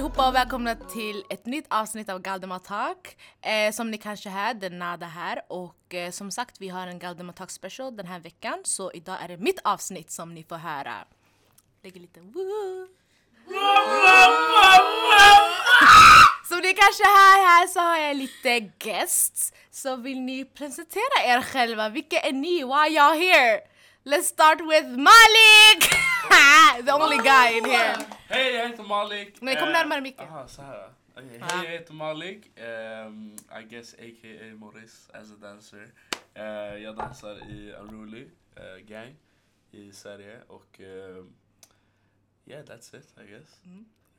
allihopa och välkomna till ett nytt avsnitt av Galdemar Talk. Eh, som ni kanske hör, det är Nada här och eh, som sagt vi har en Galdemar Talk special den här veckan så idag är det mitt avsnitt som ni får höra. Lägger lite woo. Som ni kanske hör här så har jag lite guests. Så vill ni presentera er själva? Vilka är ni? Why are y'all here? Let's start with Malik! The only guy in here. Hej, jag heter Malik. Nej, kom Eh, närmare micken. Aha, så här. Ja. Hej, jag heter Malik. Um, I guess a.k.a. Morris as a dancer. Eh, jag dansar i Unruly eh, gang i Sverige och ehm, yeah, that's it I guess.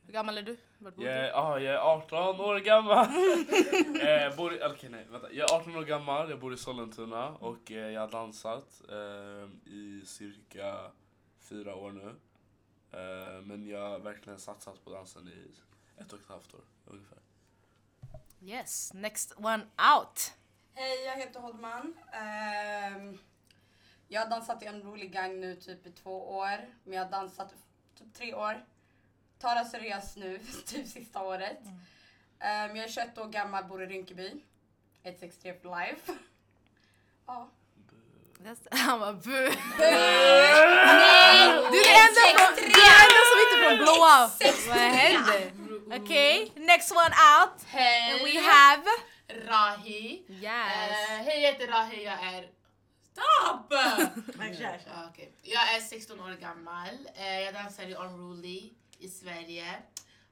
Hur gammal är du? Vart bor Jag, du? är- ah, jag är 18 år gammal. eh, bor i, okay, nej, vänta. Jag är 18 år gammal, jag bor i Sollentuna och eh, jag har dansat eh, i cirka fyra år nu. Eh, men jag har verkligen satsat på dansen i ett och ett halvt år ungefär. Yes, next one out. Hej, jag heter Holman. Ehm, jag har dansat i en rolig gang nu typ i två år. Men jag har dansat typ tre år. Tar det seriöst nu, typ sista året. Ehm, jag är 21 år gammal, bor i Rinkeby. 163 for life. Ja. Han bara bu. Du är den enda, från, du är den enda som inte är från blåa. Vad händer? Okej, next one out. Hej! And we have... Rahi. Yes. Eh, hej, jag heter Rahi. Jag är... Stopp! Ja, okej. Jag är 16 år gammal. Eh, jag dansar i Unruly i Sverige.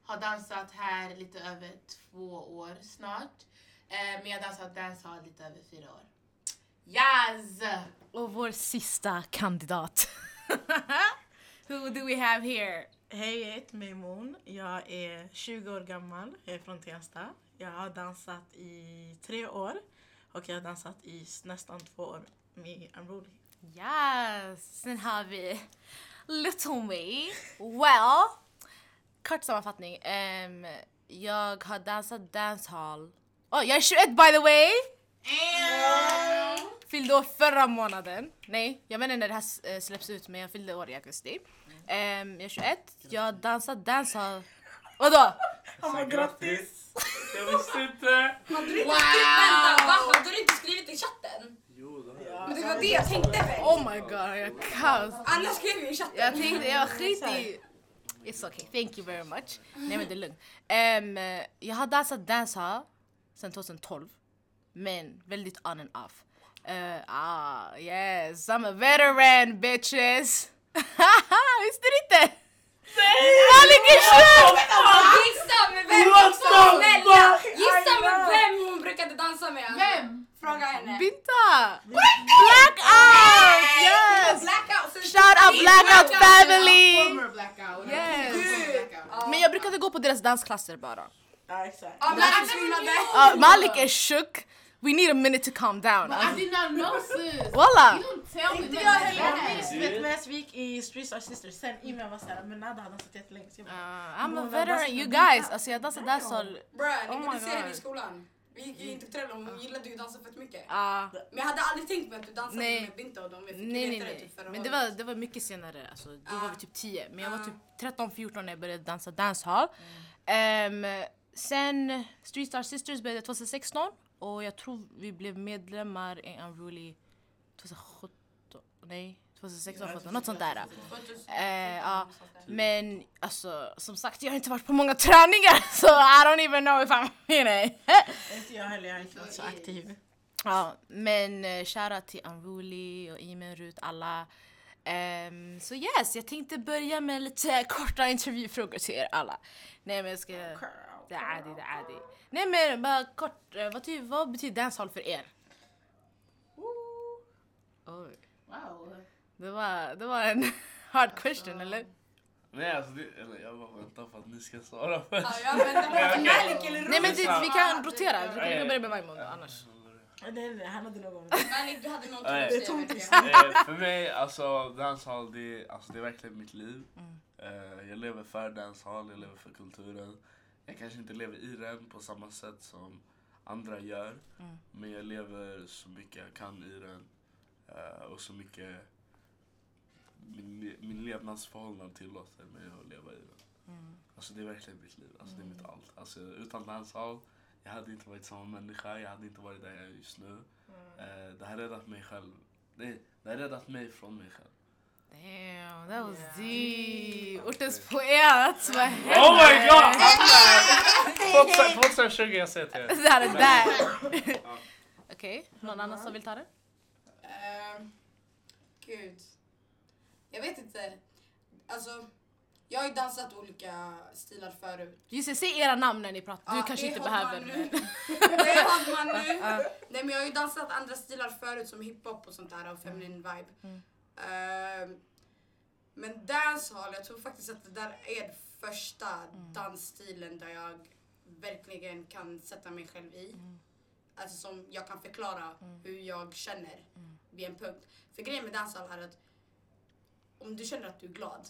Har dansat här lite över två år snart. Eh, men jag har dansat dancehall lite över fyra år. Yes! Och vår sista kandidat. Who do we have here? Hej, jag heter Mejmoun. Jag är 20 år gammal. Jag är från Tensta. Jag har dansat i tre år och jag har dansat i nästan två år med Unruly. Yes, sen har vi Little Me. Well, kort sammanfattning. Ehm, jag har dansat dancehall. Oh, jag är 21 by the way! Fyllde år förra månaden. Nej, jag inte när det här eh, släpps ut men jag fyllde år i augusti. Ehm, jag är 21. Jag har dansat dancehall. Vadå? Han bara grattis! Jag visste inte! Hade du inte Vänta, va? Hade du inte skrivit i chatten? Men det var det jag tänkte väl? Oh my god, jag kaos. Alla skrev ju i chatten. Jag tänkte, jag skit i... It's okay, thank you very much. Nej men det är lugnt. Um, jag har dansat alltså dancehall sen 2012. Men väldigt on and off. Uh, ah, yes, I'm a veteran bitches! Visste du inte? Malik är tjuv! Gissa med vem också, snälla! Gissa med vem hon brukade dansa med. Vem? Fråga henne. Binta! Blackout! Yes! Blackout. Shout out Blackout family! Former blackout. Yes. Men jag brukade gå på deras dansklasser bara. Ja, exakt. Uh, Malik is shook. We need a minute to calm down. But I did not know sis. Walla! You don't tell me Inte that. jag heller. Jag vet med vi gick i Streets Are Sisters, sen Ime var såhär, men Nada har dansat jättelänge. Så Uh, I'm a veteran, you guys. Alltså jag dansar dancehall. Bruh, ni Oh borde se henne i skolan. Vi gick i interkulturell och hon gillade ju att dansa fett mycket. Uh, Men jag hade aldrig tänkt mig att du dansade Nej. med Binta och dem. Jag fick ju nej nej nej. typ förra Men det var, det var mycket senare. Alltså, då Ah. var vi typ 10. Men jag var Ah. typ 13-14 när jag började dansa dancehall. Ehm, sen Street Star Sisters började 2016. Och jag tror vi blev medlemmar i Unruly 2017. Nej, 2016, 2017, något sånt där. Eh, ja. Men alltså, som sagt, jag har inte varit på många träningar så I don't even know if I'm in it. Inte jag heller, jag har inte varit så aktiv. ja, men uh, shoutout till Unruly och Imen, Rut, alla. Ehm, Så yes, jag tänkte börja med lite korta intervjufrågor till er alla. Nej men jag ska... Det är adi, det är adi. Nej men bara kort, eh, vad, ty, vad betyder dancehall för er? Oj, Wow. det var, det var en hard question eller? Nej alltså, det, eller jag bara väntar på att ni ska svara Ja, först. jag väntar på att Malik eller Nej men det, ska vi kan rotera, vi kan börja med Maimon annars. Nej, nej, nej, han hade någon Malik, du hade någonting att Det är säga. tomt jag. för mig, alltså dancehall det, alltså, det är verkligen mitt liv. Eh, jag lever för dancehall, jag lever för kulturen. Jag kanske inte lever i den på samma sätt som andra gör. Men jag lever så mycket jag kan i den. Eh, och så mycket min, min levnadsförhållanden tillåter mig att leva i den. Alltså det är verkligen mitt liv. Alltså det är mitt allt. Alltså utan dancehall, jag hade inte varit samma människa. Jag hade inte varit där jag är just nu. Eh, det har räddat mig själv. Nej, det har räddat mig från mig själv. Damn, that was Yeah. deep. Ortens poet, vad hände? Oh my god! 2020 jag säger till er. Det här är där. Okej, någon annan som vill ta det? Ehm, gud. Jag vet inte. Alltså, jag har ju dansat olika stilar förut. Just det, säg era namn när ni pratar. Du Ja, kanske inte behöver. nu. Det har man nu. Nej men jag har ju dansat andra stilar förut som hiphop och sånt där och feminine vibe. Mm. Ehm, men dancehall, jag tror faktiskt att det där är den första Mm. dansstilen där jag verkligen kan sätta mig själv i. Mm. Alltså som jag kan förklara hur jag känner Mm. vid en punkt. För grejen med dancehall är att om du känner att du är glad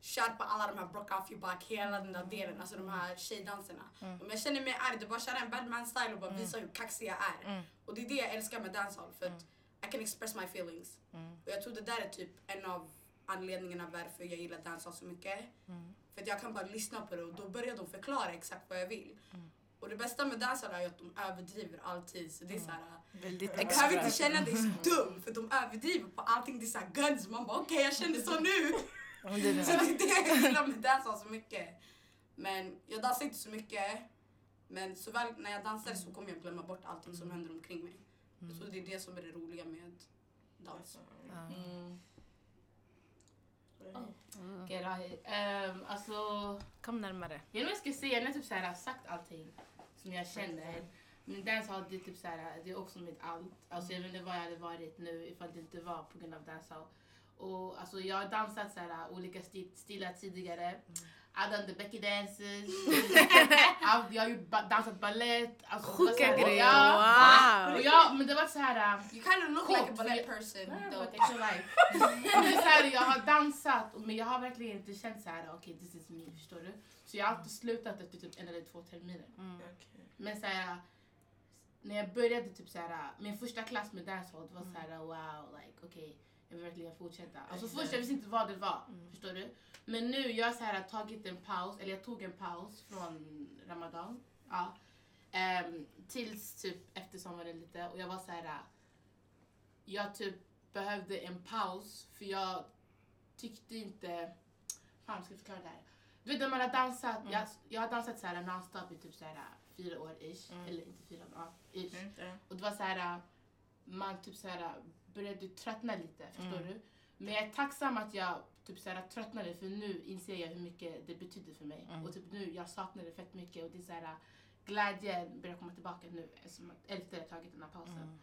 Kör på alla de här brock off your back, hela den där delen, alltså de här tjejdanserna. Mm. Om jag känner mig arg, då bara köra en badman style och bara visa hur kaxig jag är. Mm. Och det är det jag älskar med dancehall, för att I can express my feelings. Mm. Och jag tror det där är typ en av anledningarna varför jag gillar dancehall så mycket. Mm. För att jag kan bara lyssna på det och då börjar de förklara exakt vad jag vill. Mm. Och det bästa med dancehall är att de överdriver alltid. Så det är Mm. så här, Väldigt jag behöver inte känna dig så dum för de överdriver på allting. Det är såhär guns. Man bara okej jag kände så nu. Så det är det jag gillar med dancehall så mycket. Men jag dansar inte så mycket. Men så väl när jag dansar så kommer jag glömma bort allting som händer omkring mig. Jag tror det är det som är det roliga med dans. Mm. Mm. Okej, Rahi. Ehm, alltså, Kom närmare. jag vet ska säga. Jag har typ såhär, sagt allting som jag känner. Men dancehall det är typ såhär, det är också mitt allt. Alltså, jag vet inte vad jag hade varit nu ifall det inte var på grund av dancehall. Och alltså, jag har dansat såhär, olika sti- stilar tidigare. I've done the Becky dances. I've- jag har ju dansat balett. Alltså, Sjuka grejer, Ja. wow. Och jag, men det var så här. äh, You kind of look Coolt, like a ballet person. Ja, though. but it's alright. Men det är så här, jag har dansat men jag har verkligen inte känt så här, okej this is me, förstår du? Så jag har alltid slutat efter typ en eller två terminer. Mm. Men så här, när jag började typ så här, min första klass med dancehall det var så här, wow, like okej, jag vill verkligen fortsätta. Alltså först jag visste inte vad det var, förstår du? Men nu jag så här tagit en paus, eller jag tog en paus från Ramadan. Ja. Ehm, tills typ efter sommaren lite och jag var så här. Jag typ behövde en paus för jag tyckte inte... Fan, ska jag förklara det här? Du vet när man har dansat, jag, jag har dansat så här nonstop i typ så här fyra år ish. Mm. Eller inte fyra, ja, ish. Mm. Och det var så här, man typ så här började tröttna lite, förstår Mm. du? Men jag är tacksam att jag typ så här tröttnade för nu inser jag hur mycket det betyder för mig. Mm. Och typ nu, jag saknar det fett mycket och det är så här, glädjen börjar komma tillbaka nu eftersom att- efter jag tagit den här pausen. Mm.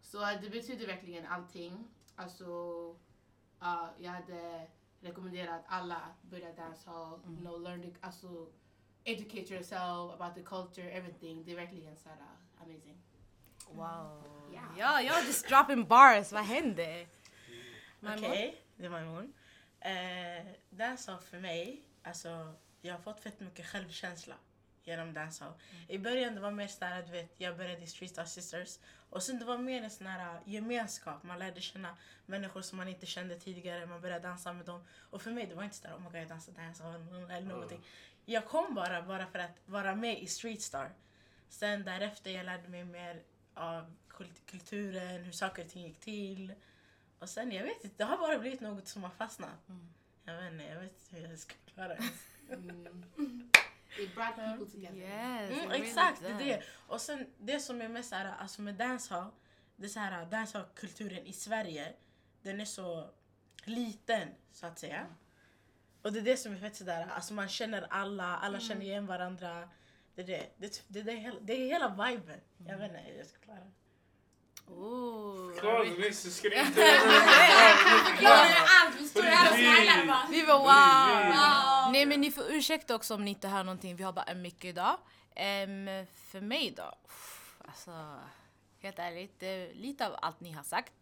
Så äh, det betyder verkligen allting. Alltså, ja, jag hade rekommenderat alla att börja dancehall, Mm. you know, learn the, alltså, educate yourself about the culture, everything. Det är verkligen så här, uh, amazing. Wow. Ja. Ja, jag just dropping bars. Vad hände? Okej, det var Maimon. Eh, dancehall för mig, alltså jag har fått fett mycket självkänsla genom dancehall. I början det var mer såhär, du vet, jag började i Street Star Sisters och sen det var mer en sån här gemenskap. Man lärde känna människor som man inte kände tidigare, man började dansa med dem. Och för mig det var inte såhär, oh my god jag dansar dancehall eller någonting. Jag kom bara, bara för att vara med i Street Star. Sen därefter jag lärde mig mer av kult- kulturen, hur saker och ting gick till. Och sen, jag vet inte, det har bara blivit något som har fastnat. Mm. Jag vet inte, jag vet inte hur jag ska klara det. Mm. It brought people together. Yes, Mm, really exakt, det är det. Och sen det som är mest såhär, alltså med dancehall, det är såhär, dancehall-kulturen i Sverige, den är så liten så att säga. Och det är det som är fett sådär, alltså man känner alla, alla känner igen varandra. Det är det, det, det, det, är, hela, det är hela viben. Jag vet inte hur jag ska klara det. Ni? Så ska ni inte... Förklarar allt, vi står här och smilar bara. Vi var wow! Wow. Nej men ni får ursäkta också om ni inte hör någonting. Vi har bara en mick idag. Ehm, för mig då? uff, Alltså, helt ärligt. Det är lite av allt ni har sagt.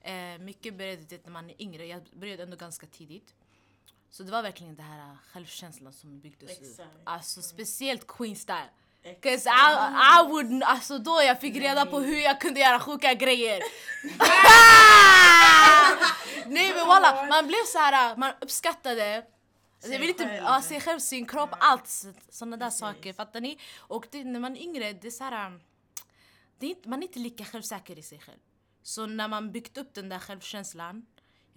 Eh, mycket började det när man är yngre. Jag började ändå ganska tidigt. Så det var verkligen den här självkänslan som byggdes upp. Exakt. Alltså speciellt Queen style. Cause I, I would, alltså då jag fick reda på hur jag kunde göra sjuka grejer. Nej men walla, man blev så här, man uppskattade Alltså jag vill inte, själv. ja, sig själv, sin kropp, Ja. allt sådana där Precis. saker. Fattar ni? Och det, när man är yngre, det är så här, um, det är inte, man är inte lika självsäker i sig själv. Så när man byggt upp den där självkänslan,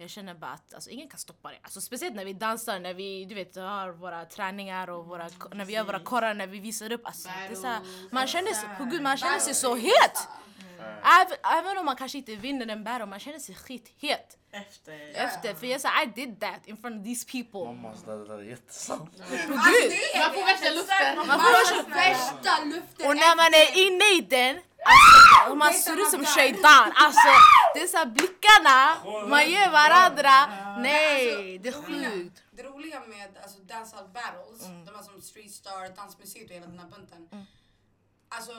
jag känner bara att alltså, ingen kan stoppa det. Alltså, speciellt när vi dansar, när vi du vet, har våra träningar och våra, när vi gör våra korrar, när vi visar upp. Alltså, det är så här, man känner sig, på gud, man känner sig så het! Bästa. Även, även om man kanske inte vinner en battle, man känner sig skithet Efter. efter. För jag sa I did that in front of these people. Mammas det där är jättesant. Alltså, gud! är Man får värsta luften. Man får värsta luften. Och när man är inne i den, alltså, man ser som ut som shaitan. Alltså, här blickarna man ger varandra. Nej, alltså, det är roliga- sjukt. Det roliga med alltså, dancehall battles, Mm. de här som Street Star, Dansmuseet och hela den här bunten. Alltså,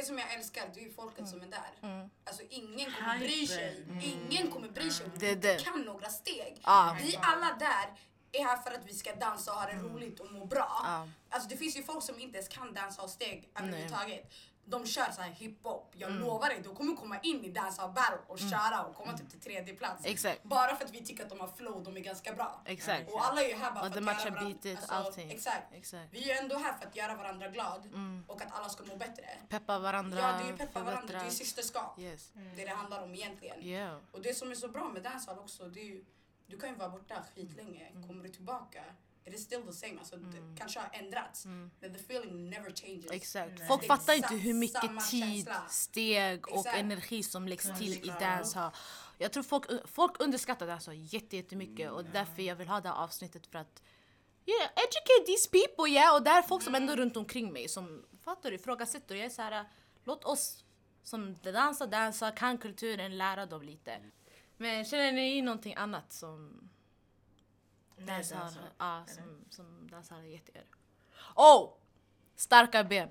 det som jag älskar det är ju folket som är där. Mm. Alltså ingen kommer bry sig. Ingen kommer bry sig om Det du det. kan några steg. Ja. Vi alla där är här för att vi ska dansa och ha det roligt och må bra. Ja. Alltså det finns ju folk som inte ens kan dansa och steg överhuvudtaget. De kör så här hiphop. Jag Mm. lovar dig, de kommer komma in i dancehall battle och köra och komma typ till tredje plats. Exakt. Bara för att vi tycker att de har flow, de är ganska bra. Exakt. Och alla är ju här bara Och för att matchar göra varandra, beatet, alltså, allting. Exakt. Exakt. Vi är ju ändå här för att göra varandra glad och att alla ska må bättre. Peppa varandra, Ja, det är ju peppa varandra, det är systerskap. Yes. Det det handlar om egentligen. Yeah. Och det som är så bra med dancehall också, det är ju, du kan ju vara borta skitlänge, Mm. kommer du tillbaka, it is still the same. Alltså, det kanske har ändrats, men the feeling never changes. Exakt. Nej. Folk fattar inte hur mycket tid, känsla. steg och Exakt. energi som läggs till i dancehall. Jag tror folk, folk underskattar jätte- jättemycket och därför jag vill ha det här avsnittet för att yeah, educate these people yeah. Och det är folk som ändå är runt omkring mig som fattar du, ifrågasätter. Jag är så här, låt oss som dansar, dansar, kan kulturen, lära dem lite. Men känner ni någonting annat som dansar, ja, som, som dansar jättegör? Oh! Starka ben.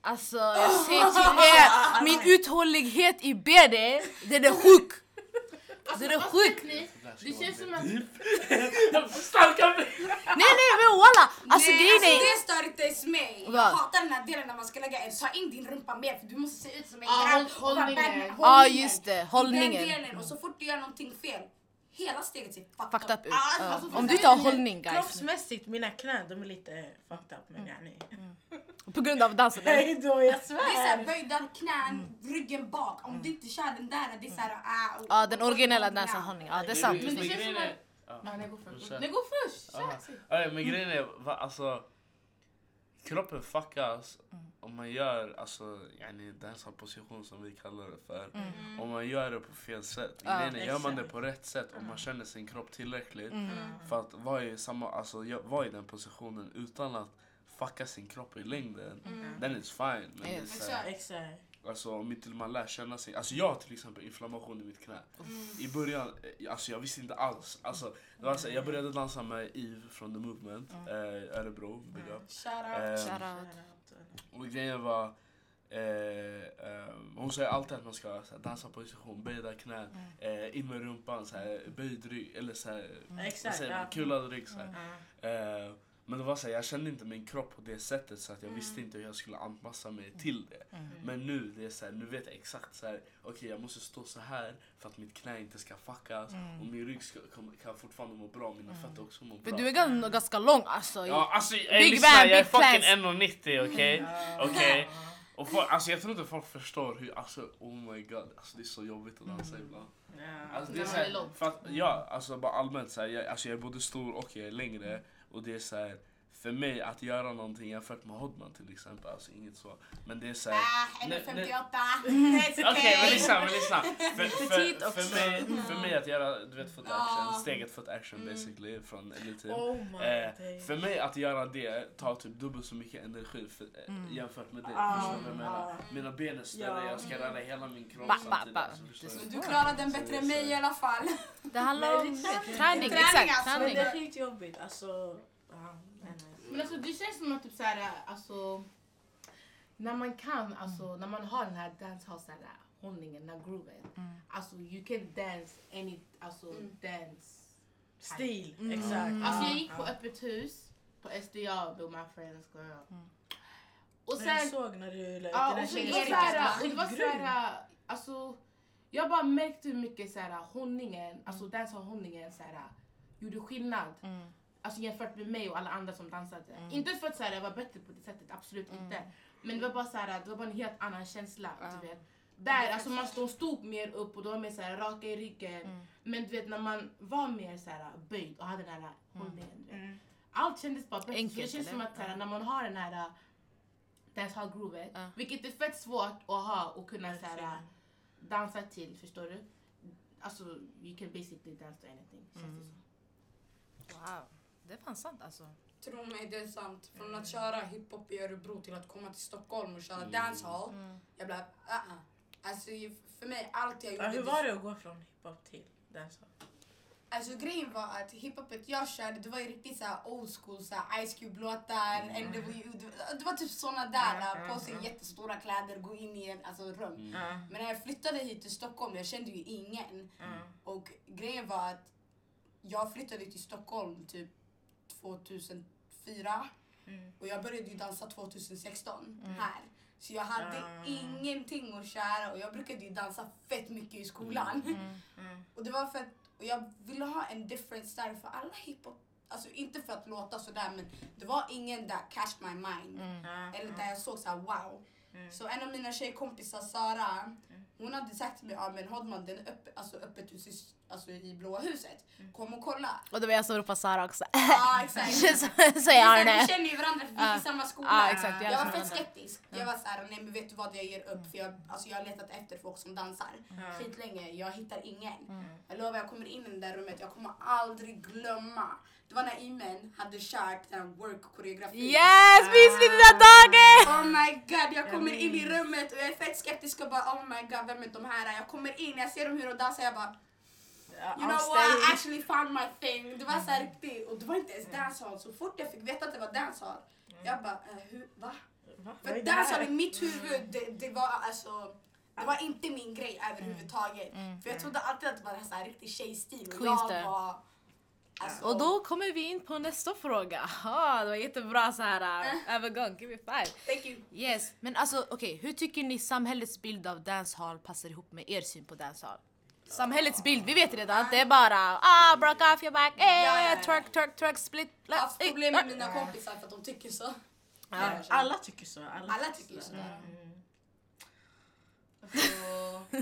Alltså jag säger till er, min uthållighet i benet, den är sjuk! Alltså, Det är tekniskt, Det känns som att... Starka ben! Nej nej men walla! Alltså Nej, grejen alltså, är... det stör inte ens mig. Jag hatar den här delen när man ska lägga en, ta in din rumpa mer för du måste se ut som en Ja, grabb. Ja just det, hållningen. Den delen och så fort du gör någonting fel, hela steget ser fucked, Fucked up ut. Ah, Ja. alltså, Om du inte har hållning guys. Kroppsmässigt, mina knän de är lite fucked up men yani. På grund av dansen. Hej då, jag Det är såhär svär! böjda knän, ryggen bak. Om du inte kör den där, det är såhär ah. och- Ja den originella Ja. danshållningen, ja det är sant. Men det känns som är... att- Ja. Nej, nej, gå först. Kör. Nej, gå först! Kör, men grejen är, alltså... Kroppen fuckas om man gör alltså, yani, dansarposition som vi kallar det för. Om man gör det på fel sätt. Ja, är, gör man det på rätt sätt och man känner sin kropp tillräckligt Mm. för att vara i, samma, alltså, vara i den positionen utan att fucka sin kropp i längden, then it's fine. Men det är Yes. så här, Exakt. Alltså om inte man lär känna sig. Alltså jag har till exempel inflammation i mitt knä. I början, eh, alltså jag visste inte alls. Alltså, det var så, jag började dansa med Eve från The Movement, eh, Örebro, big up. Shout out. Eh, Shoutout. och grejen var, eh, eh, hon säger alltid att man ska här, dansa position, böjda knän, eh, in med rumpan, så här, böjd rygg, eller så här, Exakt. säger man, kulad rygg. Så här. Ja. Eh, men det var så här, jag kände inte min kropp på det sättet så att jag visste inte hur jag skulle anpassa mig till det. Men nu, det är så här, nu vet jag exakt så här, okej jag måste stå så här för att mitt knä inte ska fuckas och min rygg ska, kan, kan fortfarande må bra, mina fötter också må För bra. du är ganska, ganska lång alltså. Ja alltså ey, Big lyssna, man, jag är fucking plans. 1,90 okej? Okej? Och folk, alltså jag tror inte folk förstår hur, alltså oh my god, alltså det är så jobbigt att dansa ibland. Alltså, det är så här, för att, ja, alltså bara allmänt så här, jag, alltså jag är både stor och jag är längre och det är så här, för mig att göra någonting jämfört med Hodman till exempel, alltså inget så. Men det är så här, Ah, Nej, 1,58. Okej men lyssna, men lyssna. För, mig, för mig att göra du vet, foot action, Ja. steget foot action basically från Elite Team. Oh Eh, för mig att göra det tar typ dubbelt så mycket energi för, eh, jämfört med dig. Ah, Förstår du vad jag ah. Mina ben är större, Ja. jag ska röra hela min kropp Ba, ba, samtidigt. ba. alltså, är du? Klarade den bättre än mig i alla fall. Det handlar om träning, Träning, exakt. alltså. Men Träning. det är skitjobbigt. Alltså, ja, nej, nej. Men alltså det känns som att typ såhär, alltså när man kan, alltså när man har den här dancehall hållningen, den här grooven. Alltså you can dance any, alltså dance. Stil, Mm. exakt. Alltså Ja, jag gick på öppet hus på SDA with my friends girl. Och Men jag sen, såg när du la ja, den tjejen det var såhär, var det var skitgrym. såhär, alltså jag bara märkte hur mycket såhär hållningen, alltså dancehall hållningen såhär gjorde skillnad. Mm. Alltså jämfört med mig och alla andra som dansade. Mm. Inte för att så här, jag var bättre på det sättet, absolut inte. Men det var bara så här, det var bara en helt annan känsla. Du vet. Där, alltså man stod, stod mer upp och de var mer så här, raka i ryggen. Mm. Men du vet när man var mer så här, böjd och hade den här hållningen. du vet. Mm. Allt kändes bara bättre. Enkelt, det känns som eller? att så här, när man har den här uh, dancehall groovet, Ja. vilket är fett svårt att ha och kunna så här, Verkligen. dansa till, förstår du? Alltså, you can basically dance to anything. känns det Mm. som. Wow, det är fan sant alltså. Tro mig, det är sant. Från att köra hiphop i Örebro till att komma till Stockholm och köra Mm. dancehall. Mm. Jag blev, uh -uh. Alltså för mig, allt jag Ja, gjorde... hur var det att gå från hiphop till dancehall? Alltså grejen var att hiphopet jag körde, det var ju riktigt såhär old school, såhär Ice Cube-låtar, NWO, det, det var typ såna där, Mm, på sig mm. jättestora kläder, gå in i en alltså, rum. Mm. Men när jag flyttade hit till Stockholm, jag kände ju ingen. ja. Och grejen var att jag flyttade till Stockholm typ 2004 Mm. och jag började ju dansa 2016 Mm. här. Så jag hade Ah. ingenting att köra och jag brukade ju dansa fett mycket i skolan. Mm. Mm. Och det var för att och jag ville ha en different style för alla hiphop, alltså inte för att låta sådär men det var ingen där catch my mind. Mm. Eller där jag såg såhär wow. Mm. Så en av mina tjejkompisar Sara, hon hade sagt till mig ja men Hodman den är öpp, alltså öppet hus i, alltså i blåa huset. Kom och kolla. Och det var jag som ropade Sara också. Ja exakt. så, så Vi Arne. känner ju varandra för vi gick i samma skola. Ja, exakt, jag jag var fett skeptisk. Jag var såhär, nej men vet du vad jag ger upp för jag, alltså, jag har letat efter folk som dansar Ja. skitlänge. Jag hittar ingen. Mm. Jag lovar jag kommer in i det där rummet, jag kommer aldrig glömma. Det var när Imen hade kört den work-koreografin. Yes! Minns ni den där dagen? Oh my god, jag kommer in i rummet och jag är fett skeptisk och bara oh my god, vem är de här? Jag kommer in, jag ser dem hur de dansar, jag bara You know what, I actually found my thing. Det var så här riktigt, och det var inte ens dancehall. Så fort jag fick veta att det var dancehall, jag bara, eh, hur, va? För dancehall i mitt huvud, det, det var alltså, det var inte min grej överhuvudtaget. Mm. För jag trodde alltid att det var så här riktig tjejstil och Queens jag var... Alltså, Och då kommer vi in på nästa fråga. Ah, det var jättebra så här uh, övergång. Give me five. Thank you. Yes, men alltså okej, hur tycker ni samhällets bild av dancehall passar ihop med er syn på dancehall? Samhällets bild, vi vet redan, det är bara ah, broke off your back, eh, Ja, ja, ja. twerk, twerk, twerk, split. Jag har haft eh, problem med mina kompisar för att de tycker så. Ja, alla tycker så. Alla, Alla tycker sådär. Mm. Alltså,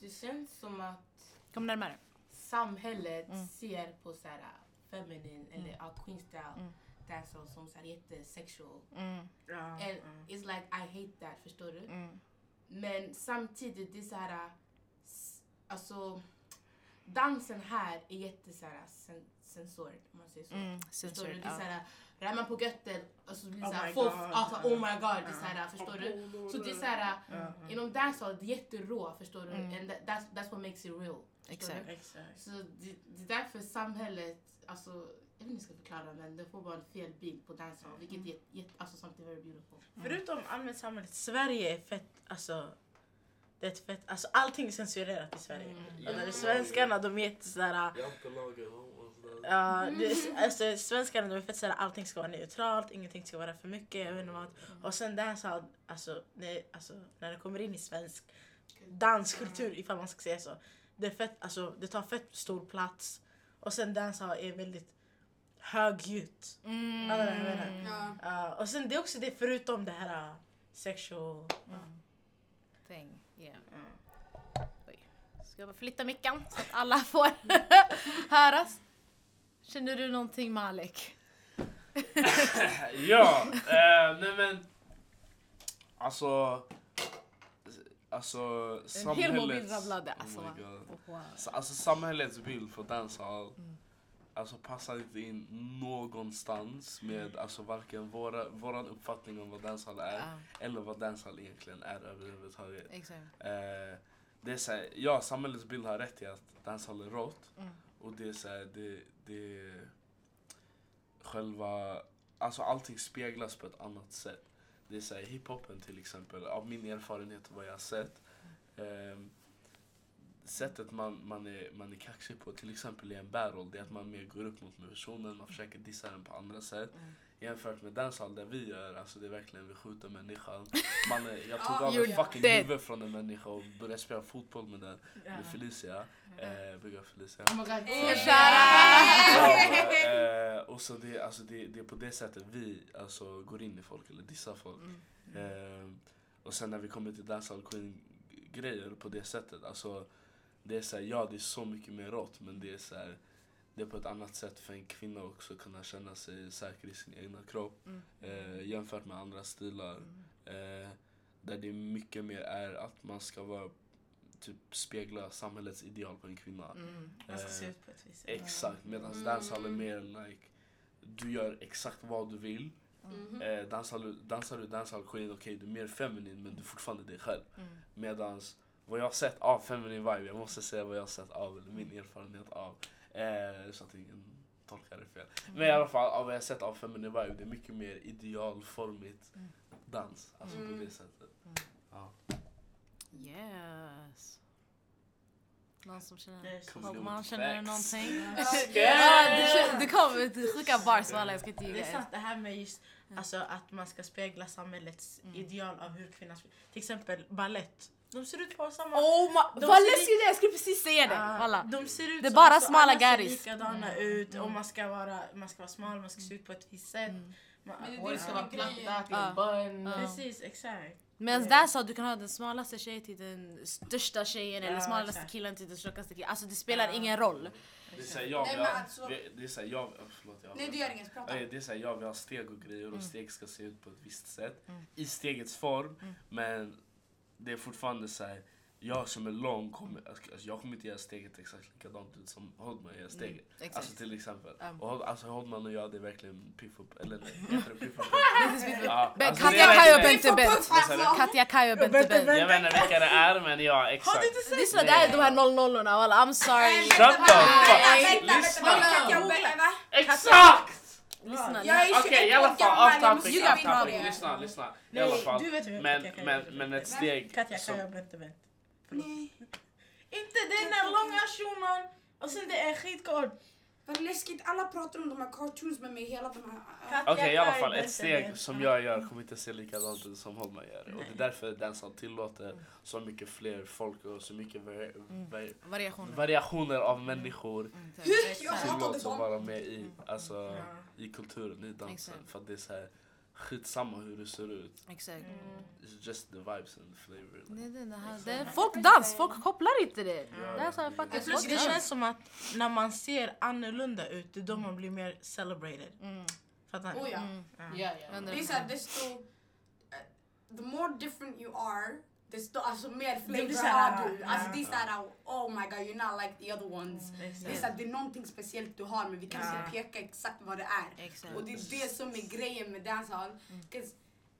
det känns som att Kom närmare. Samhället Mm. ser på så här feminine eller ja, queen style Mm. dancehall som så här jättesexual. Mm, Ja, And mm. it's like I hate that, förstår du? mm, Men samtidigt, det är så här, s- alltså dansen här är jätte så här, sen, sensored om man säger så. mm, Förstår du? Det är ja. så här, rör man på götten och så blir det Oh så här, my fuff, God. alltså, oh my god, det är så här, förstår du? Så det är så här, Ja, inom dancehall, det är jätterå, förstår du? Mm. And that, that's, that's what makes it real. förstår Exakt. Så det, det är därför samhället, alltså, jag vet inte hur jag ska förklara men det får bara en fel bild på dancehall, vilket är jätte- alltså something very beautiful. Förutom allmänt samhället, Sverige är fett, alltså det är ett fett, alltså allting är censurerat i Sverige. Mm. Det är svenskarna de är jätte sådär, sådär. ja, det alltså svenskarna de är fett sådär, allting ska vara neutralt, ingenting ska vara för mycket, jag vet inte vad. Och sen dancehall, alltså, det, alltså när det kommer in i svensk danskultur, ifall man ska säga så. Det, är fett, alltså, det tar fett stor plats. Och sen dancehall är väldigt högljutt. Mm. Ja, det är det jag menar. Ja. Ja, och sen det är också det förutom det här uh, sexual... Mm. Thing. Yeah. Ja. Oj. Ska jag flytta micken så att alla får höras? Känner du någonting Malik? ja, eh, nej men. Alltså. Alltså En hel mobil samhällets... Oh Alltså, my God. wow. Så, alltså samhällets bild för dancehall Mm. Alltså, passar inte in någonstans med alltså, varken våra, våran uppfattning om vad dancehall är Ja, eller vad dancehall egentligen är överhuvudtaget. exakt. Eh, det är så här, ja, samhällets bild har rätt i att dancehall är rått Mm. och det är så här, det, det själva, alltså allting speglas på ett annat sätt. Det är så här, hiphopen till exempel, av min erfarenhet och vad jag har sett. ehm, sättet man, man, är, man är kaxig på, till exempel i en battle, det är att man mer går upp mot personen, man försöker dissa den på andra sätt. Mm. Jämfört med dancehall där vi gör, alltså det är verkligen vi skjuter människan. Man är, jag tog av en fucking dead. huvud från en människa och började spela fotboll med den, med Felicia. Eh, Big Felicia. Oh my god. Eh, och så det, alltså det, det är på det sättet vi alltså, går in i folk eller dissar folk. Eh, och sen när vi kommer till dancehall queen grejer på det sättet. Alltså, det är så här, ja det är så mycket mer rått men det är så här, det är på ett annat sätt för en kvinna också att kunna känna sig säker i sin egna kropp eh, jämfört med andra stilar. Eh, där det mycket mer är att man ska vara typ spegla samhällets ideal på en kvinna. Man ska Eh, se ut på ett visst sätt. Exakt, medan dancehall är mer like du gör exakt vad du vill. Mhm. Eh, dansar, du, dansar du dancehall queen, okej du är mer feminin men du är fortfarande dig själv. Medans vad jag har sett av feminin vibe, jag måste säga vad jag har sett av, eller min erfarenhet av, eh, så att ingen tolkar det fel. Men i alla fall, av vad jag har sett av feminin vibe, det är mycket mer idealformigt dans. Alltså på det sättet. Ja. Yes. Någon som känner... Det man känner någonting? Ja, det, det kom det sjuka bars walla, jag ska inte Det ljuga. är sant det här med just alltså, att man ska spegla samhällets ideal av hur kvinnan Till exempel ballett. De ser ut på samma... Oh my, De vad läskigt det jag skulle precis säga det. Ah, Walla. de ser ut Det är bara alltså, smala alla ser garis. likadana ut och man ska, vara, man ska vara smal, man ska se ut på ett visst sätt. Man, Men det det ska vara plattat, Ja. bun. Ja. Precis, exakt. Medan dancehall, du kan ha den smalaste tjejen till den största tjejen eller Ja, smalaste exakt. killen till den tjockaste killen. Alltså det spelar Ja. ingen roll. Det är såhär, jag Nej, vill men ha, alltså- det, det är såhär, jag, oh, förlåt jag Nej, det gör inget. Prata. Nej, Det är såhär, jag vill ha steg och grejer och steg ska se ut på ett visst sätt. I stegets form. Men det är fortfarande så här. jag som är lång, kommer, alltså, jag kommer inte göra steget exakt likadant ut som Hodman gör steget. exakt. Alltså till exempel. Mm. Och, alltså Hodman och jag, det är verkligen piff upp, eller nej, heter det piff upp? Ja, alltså, Katja Kaj och Bente Bent. Vad sa du? Katja Kaj och Bente Bent. Jag vet inte vilka det är men ja, Har exakt. du inte sett Lyssna, det här är de här 00 orna walla, I'm sorry. Shut the fuck! Lyssna! Exakt! Lyssna, Jag är 21 Okej, i alla fall, off jag topic, You off got topic. problem. Lyssna, lyssna. I alla fall. du vet vem Men, men, är. men ett steg Katja och Bente Bent. Nej. Inte den där långa shunon och sen det är skitkort. Vad läskigt, alla pratar om de här cartoons med mig, hela de här... Okej i alla fall, ett steg som jag gör kommer inte se likadant ut som Holman gör. Och det är därför dancehall tillåter så mycket fler folk och så mycket vari- vari- Variationer. variationer av människor Jag hatade tillåts att dem. vara med i, alltså, i kulturen, i dansen. Exakt. För att det är så här, skitsamma hur du ser ut. Exakt. It's just the vibes and the flavor. Det, det, det, här, det är folkdans, folk kopplar inte det. Ja, Det är så här det- Plus det känns som att när man ser annorlunda ut, det är då man blir mer celebrated. Mm. Fattar ni? Oh ja. Ja, ja. Det är såhär, desto... eh, The more different you are, desto alltså, mer flavor har du. Alltså, det är såhär, oh my god, you're not like the other ones. Det är, såhär, det är någonting speciellt du har men vi kan inte peka exakt vad det är. Exakt. Och det är det som är grejen med dancehall. 'Cause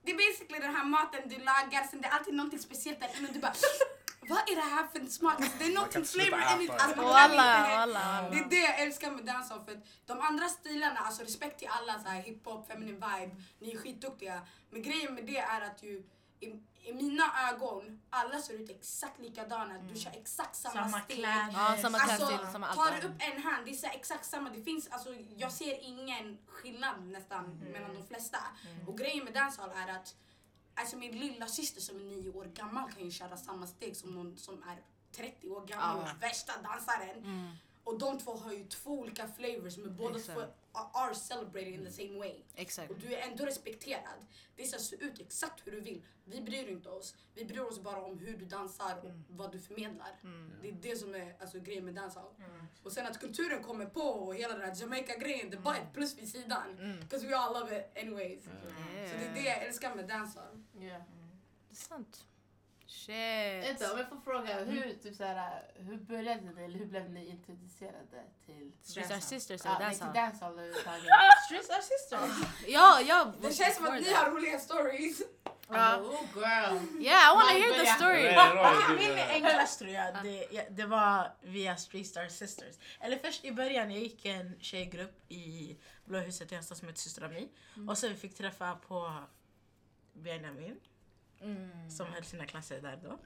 Det är basically den här maten du lagar, sen det är alltid någonting speciellt där inne. Du bara, vad är det här för en smak? Alltså, det är någonting flavor in it. Alltså, Walla, walla. det är det jag älskar med dancehall för att de andra stilarna, alltså respekt till alla så här hiphop, feminine vibe, ni är skitduktiga. Men grejen med det är att ju i, mina ögon, alla ser ut exakt likadana. Du kör exakt samma, Samma steg. kläder. Ja, samma Alltså, klädstil, samma allt. tar du upp en hand, det är så exakt samma. Det finns, alltså, jag ser ingen skillnad nästan mellan de flesta. Och grejen med dancehall är att alltså, min lilla syster som är nio år gammal kan ju köra samma steg som någon som är 30 år gammal Ja. värsta dansaren. Och de två har ju två olika flavors men båda Exakt. två are celebrated in the same way. Exakt. Och du är ändå respekterad. Det ska se ut exakt hur du vill. Vi bryr inte oss. Vi bryr oss bara om hur du dansar och vad du förmedlar. Det är det som är alltså, grejen med dancehall. Och sen att kulturen kommer på och hela den här Jamaica-grejen, det är bara ett plus vid sidan. Because we all love it anyways. Så det är det jag älskar med dancehall. Ja. Det är sant. Shit. Vänta, om jag får fråga, hur, typ såhär, hur började ni eller hur blev ni introducerade till Streets Are Sisters Ja, eller nej, till dancehall? dancehall överhuvudtaget? Streets are sisters. Ja, ja. Det känns som att ni har roliga stories. Ja. Oh girl! Yeah, I wanna hear the story. Min enklast tror jag, det, var via Street Star Sisters. Eller först i början, jag gick i en tjejgrupp i Blåhuset i höstas som hette Systra Mi. Och sen vi fick träffa på Benjamin som höll sina klasser där då.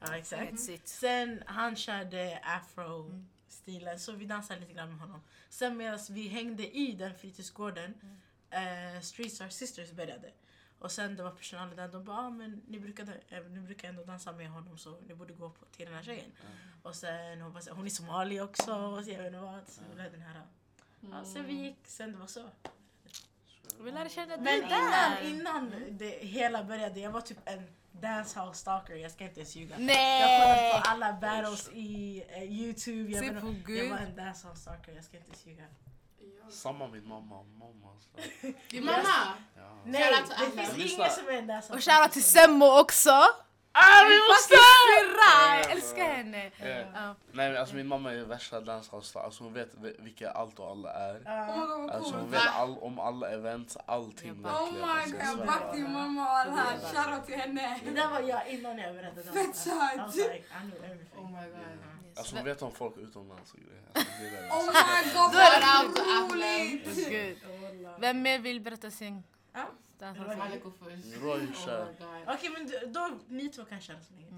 Ja, exakt. It. Sen han körde afro-stilen så vi dansade lite grann med honom. Sen medan vi hängde i den fritidsgården, eh, Street Star Sisters började. Och sen det var personalen där, de bara ah, men ni, brukade, eh, ni brukar ändå dansa med honom så ni borde gå på, till den här tjejen. Och sen hon, bara, så- hon är somali också och så jag vet inte vad. Så blev den här, ja, sen vi gick, sen det var så. Vi lärde känna dig Men innan, där. innan det hela började, jag var typ en dancehall stalker, jag ska inte ens ljuga. Jag Nej! kollade på alla battles i eh, Youtube, jag, Se på Gud. jag var en dancehall stalker, jag ska inte ens ljuga. Samma min mamma. mamma så. Din mamma? Ja. Nej, Shoutout till det alla. finns Lyssna. ingen som är en dancehall Och shoutout till. Semmo också! Ah, vi måste! Syrra! Jag älskar henne! Eh, Ja. Nej men alltså min mamma är värsta dancehallstar. Alltså hon vet vi- vilka allt och alla är. Ja. Oh my god vad Alltså hon vet all, om alla events, allting bara- Oh my Alltså, god, back din mamma och all här. Shoutout till henne. Det där var jag innan jag började dansa. Fett was sant. like. Oh my god. Alltså hon vet om folk utomlands och grejer. Alltså. Oh my god till vad roligt. Wallah. Vem mer vill berätta sin Ja. Dansare? Alla går först. Roy Oh kör. Okej men då, ni två kan köra så länge.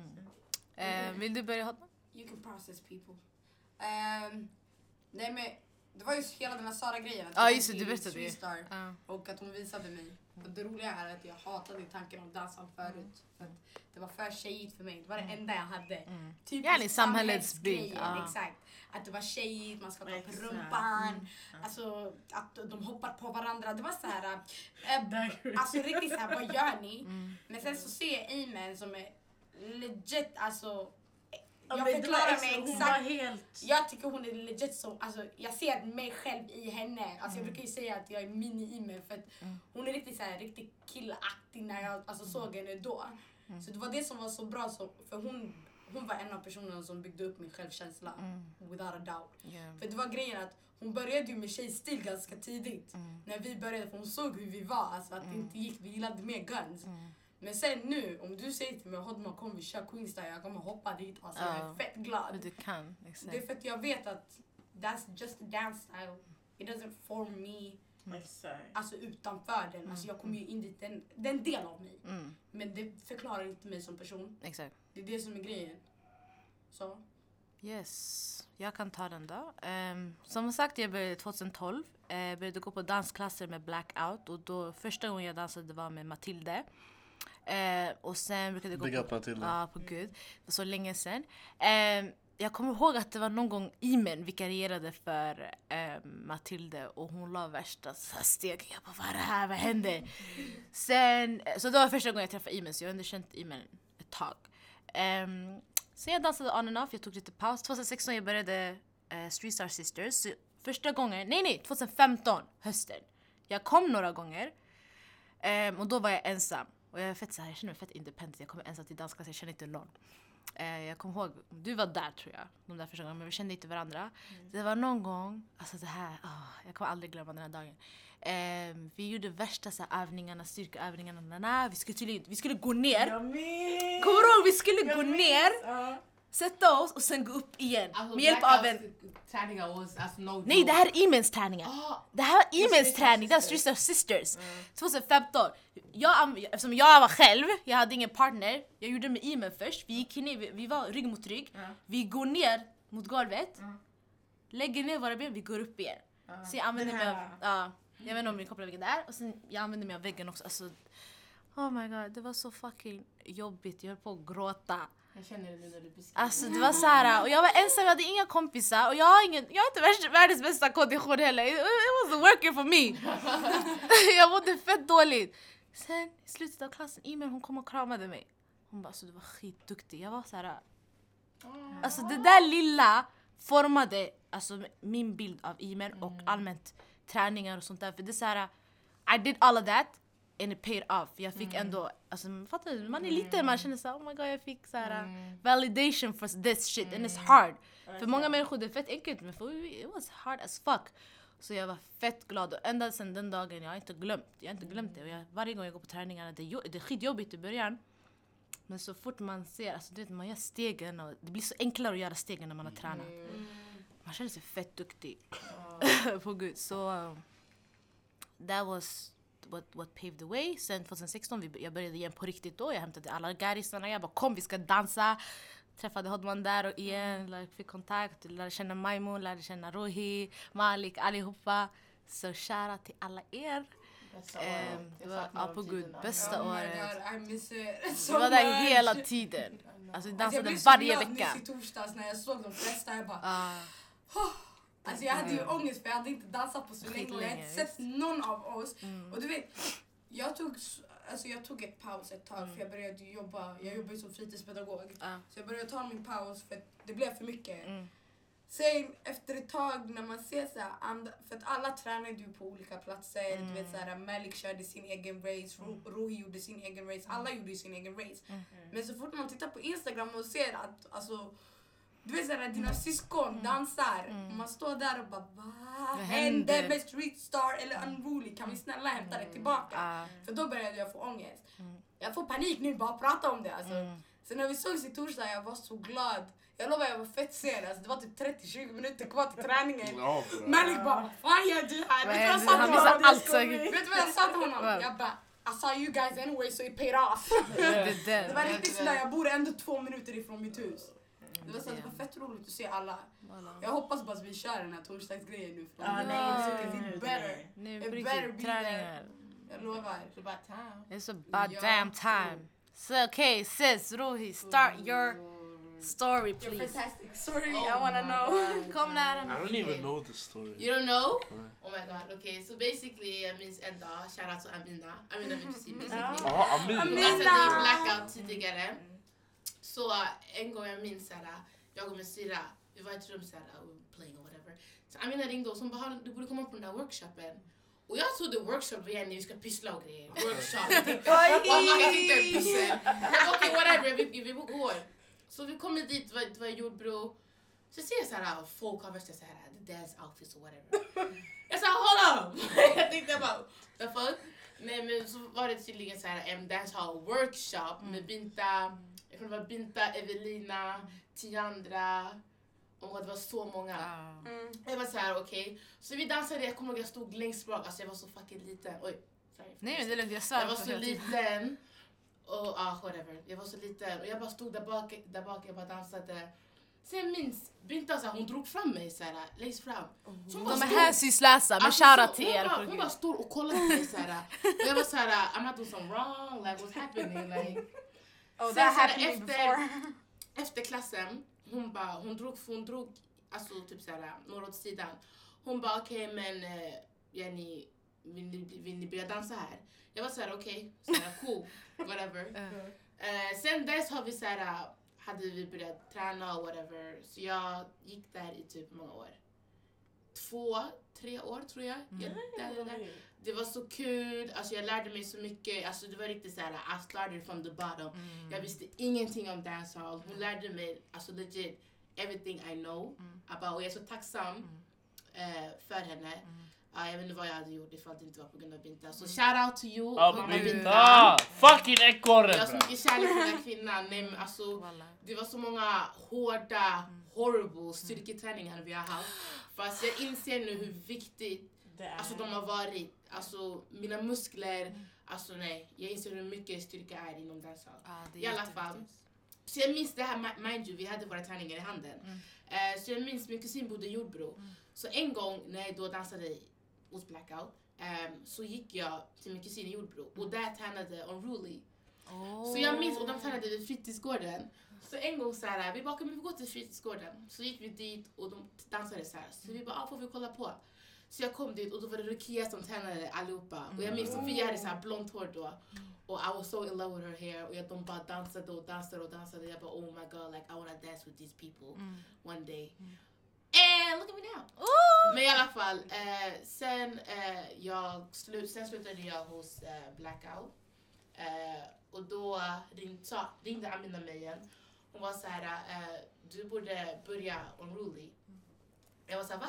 Eh, vill du börja Hotman? You can process people. Um, nej men det var ju hela den här Sara-grejen. att Ja, jag just det, du berättade. Streetstar Ja. Och att hon visade mig. Och det roliga är att jag hatade tanken om danshall förut. För att det var för tjejigt för mig. Det var det enda jag hade. Mm. Typ samhällsgrejen, ja. Exakt. Att det var tjejigt, man ska ta på rumpan. Mm. Alltså att de hoppar på varandra. Det var så här. Äh, alltså riktigt så här, vad gör ni? Mm. Men sen så ser jag Iman som är legit, alltså. Ja, Jag förklarar mig exakt. helt... Jag tycker hon är legit så, alltså jag ser mig själv i henne. Alltså jag Mm. brukar ju säga att jag är mini i mig för att Mm. hon är riktigt så här, riktigt killaktig när jag alltså, såg henne då. Mm. Så det var det som var så bra, så, för hon, hon var en av personerna som byggde upp min självkänsla. Mm. Without a doubt. Yeah. För det var grejen att hon började ju med tjejstil ganska tidigt. Mm. När vi började, för hon såg hur vi var, alltså att det Mm. inte gick, vi gillade mer guns. Mm. Men sen nu, om du säger till mig Hodman kom vi kör Queenstyle, jag kommer hoppa dit. Alltså jag Ja. är fett glad. Men du kan, exakt. Det är för att jag vet att that's just a dance style. It doesn't form me Exakt. alltså utanför den. Alltså jag kommer ju in dit, den, den del av mig. Mm. Men det förklarar inte mig som person. Exakt. Det är det som är grejen. Så. Yes, jag kan ta den då. Ehm, som sagt, jag började 2012. Uh, började gå på dansklasser med Blackout. Och då, första gången jag dansade var med Matilde. Eh, och sen brukade jag gå Big på... up Matilda. Ja, på gud. Så länge sedan. Ehm, jag kommer ihåg att det var någon gång Imen vikarierade för ehm, Matilde och hon la värsta så här steg. Jag bara, vad är det här? Vad händer? Sen, så det var första gången jag träffade Imen så jag har ändå känt Imen ett tag. Um, sen jag dansade on and off, jag tog lite paus. 2016 jag började uh, Street Star Sisters. Så första gången, nej nej, 2015 hösten. Jag kom några gånger ehm, och då var jag ensam. Och jag, är fett, så här, jag känner mig fett independent, jag kommer ensam till dansklass, jag känner inte någon. Eh, jag kommer ihåg, du var där tror jag, de där första gångerna, men vi kände inte varandra. Det var någon gång, alltså det här, ah, jag kommer aldrig glömma den här dagen. Ehm, vi gjorde värsta så här, övningarna, styrkeövningarna, na, na. Vi, skulle tydligen, vi skulle gå ner. Kommer du ihåg? Vi skulle Jag gå ner, Ja. sätta oss och sen gå upp igen. Alltså, med hjälp av en... Träningar was alltså no Nej, det här är Imens träningar. Ah, Det här Street Imens träning, det Sisters. Street Star Sisters. 2015. Jag, eftersom jag var själv, jag hade ingen partner. Jag gjorde med Imen först. Vi gick ner, vi, vi var rygg mot rygg. Ja. Vi går ner mot golvet. Ja. Lägger ner våra ben, vi går upp igen. Ja. Så jag använder mig av, här- jag vet inte om ni kopplar vilken det är. Och sen jag använder mig av väggen också. Alltså, oh my god, det var så fucking jobbigt. Jag höll på att gråta. jag känner det nu när du beskriver. Alltså det var så här, och jag var ensam, jag hade inga kompisar och jag har, ingen, jag har inte världens, världens bästa kondition heller. It, it wasn't working for me. jag mådde fett dåligt. Sen i slutet av klassen, Imen hon kom och kramade mig. Hon bara alltså du var skitduktig. Jag var så här, alltså det där lilla formade alltså, min bild av Imen och allmänt träningar och sånt där. För det är så här, I did all of that and it paid off. Jag fick ändå, alltså fattar du? Man är liten, man känner såhär oh my god jag fick så här validation for this shit and it's hard. För många människor det är fett enkelt men för it was hard as fuck. Så jag var fett glad och ända sedan den dagen jag har inte glömt, jag har inte glömt det. Och jag, varje gång jag går på träningarna, det är, det är skitjobbigt i början. Men så fort man ser, alltså du vet man gör stegen och det blir så enklare att göra stegen när man har tränat. Man känner sig fett duktig. på gud. Så um, that was what, what paved the way. Sen 2016, vi, jag började igen på riktigt då. Jag hämtade alla garisarna. Jag bara kom vi ska dansa. Träffade Hodman där och igen, like, fick kontakt, lärde känna Maimun, lärde känna Rohi, Malik, allihopa. Så shoutout till alla er. Bästa Ehm, åren. det Jag var- ja, på gud, bästa Oh året. Vi var där hela tiden. Alltså vi Alltså, jag dansade blev så varje glad vecka. nyss i torsdags när jag såg de flesta. Jag bara, Ah, alltså jag hade ju ångest för jag hade inte dansat på så länge jag hade inte sett någon av oss. mm. Och du vet, jag tog, alltså jag tog ett paus ett tag för jag började jobba, jag jobbar ju som fritidspedagog. Ah. Så jag började ta min paus för att det blev för mycket. Mm. Sen efter ett tag när man ser så här, and, för att alla tränade ju på olika platser. Mm. Du vet så här, Malik körde sin egen race, Ru- Ruhi gjorde sin egen race, alla gjorde ju sin egen race. Mm. Men så fort man tittar på Instagram och ser att alltså, du vet såhär, dina Mm. syskon dansar. Man står där och bara vad Vad hände händer? med Street Star eller Unruly? Kan vi snälla hämta det tillbaka? Ah, För då började jag få ångest. Mm. Jag får panik nu bara prata om det. Alltså. mm. Så när vi sågs i torsdag jag var så glad. Jag lovar jag var fett sen. Alltså, det var typ 30-20 minuter kvar till träningen. Ja. Malik bara vad fan gör du här? Vet du vad jag sa till honom? allt. Vet du vad jag sa till honom? Jag bara I saw you guys anyway so it paid off. Det var riktigt sådär, jag bor ändå två minuter ifrån mitt hus. Det var, så, det var fett roligt att se alla. Jag hoppas bara att vi kör den här torsdagsgrejen nu. För det nej, det it better. Nu på better be träningar. Jag lovar. Är bara time. It's about Ja. damn time. So okay, sis, Ruhi, start your story You're please. fantastic. Sorry, Oh I wanna know. Kom nära I don't even know the story. You don't know? Oh my god, okay. So basically, jag minns en dag, shoutout till Amina. Amina min kusin basically. Amin. Hon Amina! dansade i blackout tidigare. Så uh, en gång jag minns såhär, jag och min syrra, vi var i ett rum såhär, we were playing or whatever. Så Amina ringde hon bara, "Har- du borde komma på den där workshopen. Och jag trodde workshop var när vi ska pyssla och grejer. Workshop. Jag tänkte, Mamma i pyssel. Okej whatever, vi, vi går. Så vi kommer dit, det var, var jordbro. Så ser jag såhär, folk har värsta såhär, the dance outfits och whatever. Jag sa hold up! jag tänkte bara, the fuck? Nej men så var det tydligen såhär en dancehall workshop med Binta, jag tror det var Binta, Evelina, Tiandra. Och det var så många. Ah. Mm. Jag var såhär okej. Så vi dansade, jag kommer ihåg jag stod längst bak, alltså jag var så fucking liten. Oj, sorry. Nej men det är lugnt, jag svär Jag var så liten. Och ah, whatever. Jag var så liten och jag bara stod där bak, där bak jag bara dansade. Sen minns Binta så här, hon drog fram mig så här, längst fram. Så hon De är stod- hänsynslösa men Alltså, shoutout så- till hon er. bara- Hon bara står och kollar på mig såhär. Och jag var såhär, I'm not doing something wrong, like what's happening? Like, Oh, Sen så här efter- efter klassen, hon bara, hon drog, hon drog alltså typ såhär, några åt sidan. Hon bara okej men eh, Jenny, vill ni, vill ni börja dansa här? Jag var såhär okej, såhär cool, whatever. Eh, sen dess har vi såhär, hade vi börjat träna och whatever. Så jag gick där i typ många år. Två, tre år tror jag. jag där, där, där. Det var så kul, alltså jag lärde mig så mycket. Alltså det var riktigt såhär, I started from the bottom. Mm. Jag visste ingenting om dancehall. Hon lärde mig alltså legit everything I know about. Och jag är så tacksam eh, för henne. Ja, jag vet inte vad jag hade gjort ifall det inte var på grund av Binta. Så shout out to you, mamma Binta. Binta! Fucking Jag har så mycket kärlek för den här kvinnan. Nej, men alltså, Walla. det var så många hårda, horrible styrketräningar vi har haft. Fast jag inser nu hur viktigt alltså, de har varit. Alltså mina muskler, alltså nej. Jag inser hur mycket styrka är inom dancehall. Ah, I alla fall. Så jag minns det här, mi- mind you, vi hade våra träningar i handen. Mm. Eh, så jag minns, min kusin bodde i Jordbro. Så en gång när jag då dansade hos Blackout ehm, så gick jag till min kusin i Jordbro och där tränade Unruly. Så jag minns, och de tränade vid fritidsgården. Så en gång så här, vi bara, "Kan vi gå till fritidsgården? Så gick vi dit och de dansade så här. Så vi bara, ah, får vi kolla på? Så jag kom dit och då var det Rukia som tränade allihopa. Och jag minns Sofia hade så här blont hår då. Och I was so in love with her hair. Och jag, de bara dansade och dansade och dansade. Jag bara, oh my god, like I wanna dance with these people one day. And look at me now! Men i alla fall, eh, sen, eh, jag slu sen slutade jag hos eh, Blackout. Eh, och då ring, sa, ringde Amina mig igen. Hon var så här, eh, du borde börja Unruly. Jag var så här, va?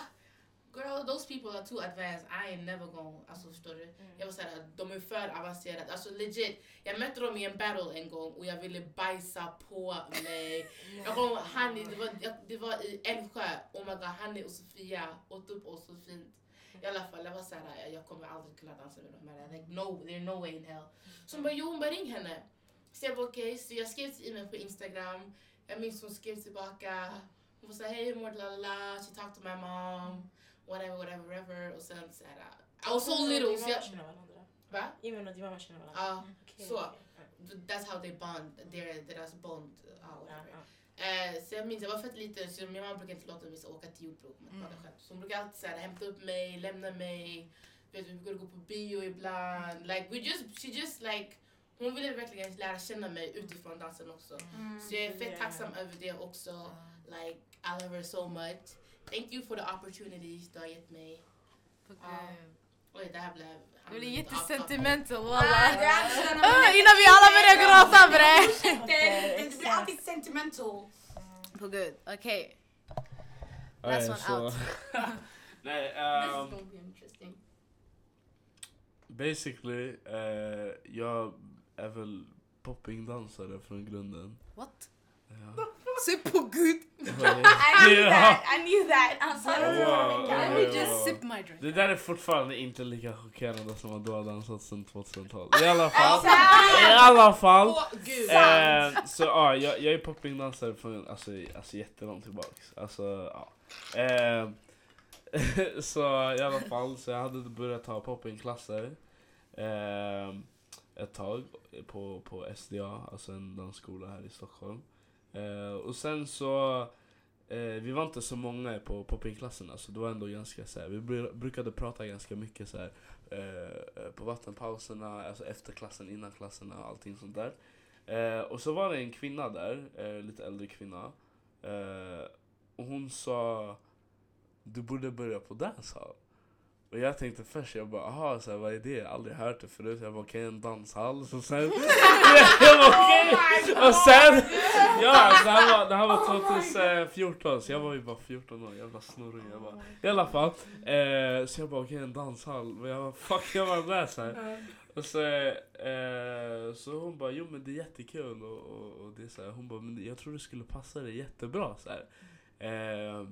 Girl, those people are too advanced. I ain't never gonna... Alltså förstår du? Jag var såhär, de är för avancerade. Alltså legit, jag mötte dem i en battle en gång och jag ville bajsa på mig. Jag ihåg, Hanni, det var, det var i Älvsjö. Oh my god, Hanni och Sofia åt upp oss så fint. I alla fall, jag var såhär, jag, kommer aldrig kunna dansa med de här. Like, no, there's no way in hell. Så hon bara, jo hon bara ring henne. Så jag bara okej, så jag skrev till henne på Instagram. Jag minns hon skrev tillbaka. Hon var såhär, hej hur mår du? She talked to my mom. Whatever, whatever, whatever. Och sen så här, I was so little. Så jag, va? Even och din mamma känner varandra. Ja, Okej, så. that's how they bond. Their, deras bond. Ja, whatever. ja. Eh, så jag minns, jag var fett liten så min mamma brukar inte låta mig åka till Jordbro med Mm. Så hon brukar alltid så här, hämta upp mig, lämna mig. Vet, vi brukade gå på bio ibland. Like, we just, she just like, hon ville verkligen lära känna mig utifrån dansen också. Mm. Så jag är fett Yeah. tacksam över det också. Like, I love her so much. Thank you for the opportunities du har gett mig. Gud. Oj, det här blev... Det blir jättesentimental walla. Ah, Innan vi alla börjar gråta bre! Det- blir alltid sentimental. På gud, okej. Last one out. Nej, This ehm, is gonna be interesting. basically, eh, jag är väl poppingdansare från grunden. What? Ja. Se på gud! I knew that, I knew that. Sa det Wow, veckan. Let me just sip my drink. Det där är fortfarande inte lika chockerande som att du har dansat sedan 2000-talet. I alla fall. Exakt. I alla fall. Eh, så ja, jag, jag är poppingdansare från alltså, alltså jättelångt tillbaks. Alltså, ja. Eh, så i alla fall, så jag hade börjat ta poppingklasser eh, ett tag på, på SDA, alltså en dansskola här i Stockholm. Eh, och sen så, eh, vi var inte så många på poppingklasserna så det var ändå ganska så här, vi brukade prata ganska mycket så här, eh, på vattenpauserna, alltså efter klassen, innan klasserna och allting sånt där. Eh, och så var det en kvinna där, eh, lite äldre kvinna. Eh, och hon sa du borde börja på dancehall. Och jag tänkte först, jag bara aha, så här, vad är det? Jag har aldrig hört det förut. Jag bara okej, en danshall. Så sen, jag bara okej! och sen, ja, det här var, det här var 2014, så jag var ju bara 14 år, jävla snurrig. Jag bara, I alla fall, eh, så jag bara okej, en danshall. Men jag bara fuck, jag var där så här. Och så, eh, så hon bara, jo men det är jättekul och, och, och det är så här, hon bara, men jag tror det skulle passa dig jättebra så här. Eh,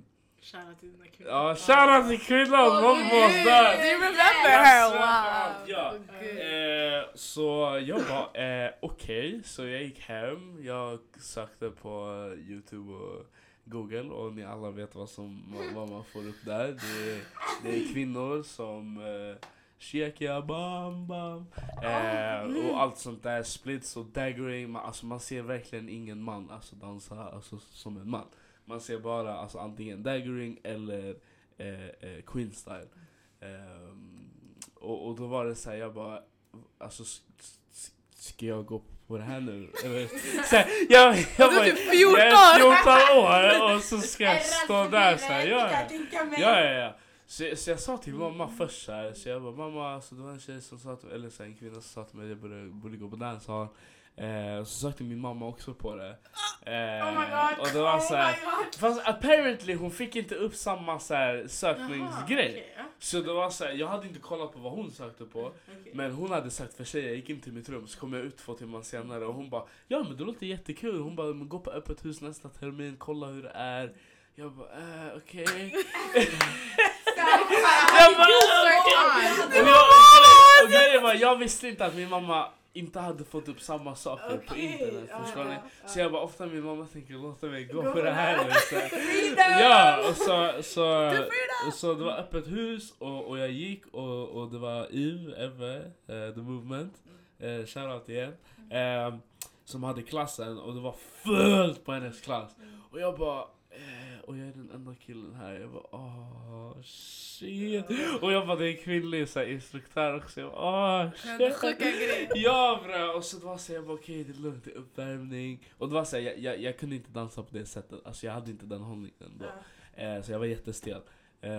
Shoutout till dina kvinnor. ja, shoutout till kvinnan, Åh, någon var gud. där! Do you remember her? Ja. Wow. Ja. Åh, gud. Eh, så jag bara, eh, okej, så jag gick hem, jag sökte på Youtube och Google och ni alla vet vad, som, vad- vad man får upp där. Det är, det är kvinnor som eh, Shekia, bam bam eh, och allt sånt där, splits och daggering. Man, alltså, man ser verkligen ingen man alltså, dansa alltså, som en man. Man ser bara alltså, antingen daggering eller eh, eh, queen style. Ehm, och, och då var det så här, jag bara, alltså ska jag gå på det här nu? Eller, så här, jag, jag, bara, typ 14 jag är 14 år och så ska jag stå där så här, ja, ja. mig. Ja, ja. Så, så jag sa till mamma först så här, så jag bara mamma, alltså, det var en tjej som sa till, eller så här, en kvinna som sa till mig att jag borde, borde gå på dancehall. Eh, så sökte min mamma också på det. Eh, Oh my god. Och det var så här, Oh fast apparently hon fick inte upp samma så här, sökningsgrej. okej, ja. Så det var så här, jag hade inte kollat på vad hon sökte på. Okej. Men hon hade sagt för sig, jag gick in till mitt rum så kom jag ut två timmar senare och hon bara Ja men det låter jättekul, hon bara gå på öppet hus nästa termin, kolla hur det är Jag bara äh, okej Jag bara okej Och jag- Och grejen var, jag visste inte att min mamma inte hade fått upp samma saker på Okej, internet ja, förstår ni? ja. Så jag bara ofta min mamma tänker låta mig gå Gå på det här så! Ja, och så, så, så det var öppet hus och, och jag gick och, och det var Eve, Eve, eh, The Movement, uh, shoutout igen, eh, som hade klassen och det var fullt på hennes klass. Och jag bara, och jag är den enda killen här. Jag bara, åh shit. Och jag bara, det är en kvinnlig så här, instruktör också. Jag bara, åh shit. sjuka grejer. Ja bre, och så det var så jag bara okej det är lugnt, det är uppvärmning. Och det var så här, jag, jag, jag kunde inte dansa på det sättet, alltså jag hade inte den hållningen då. Ja. Eh, så jag var jättestel. Eh,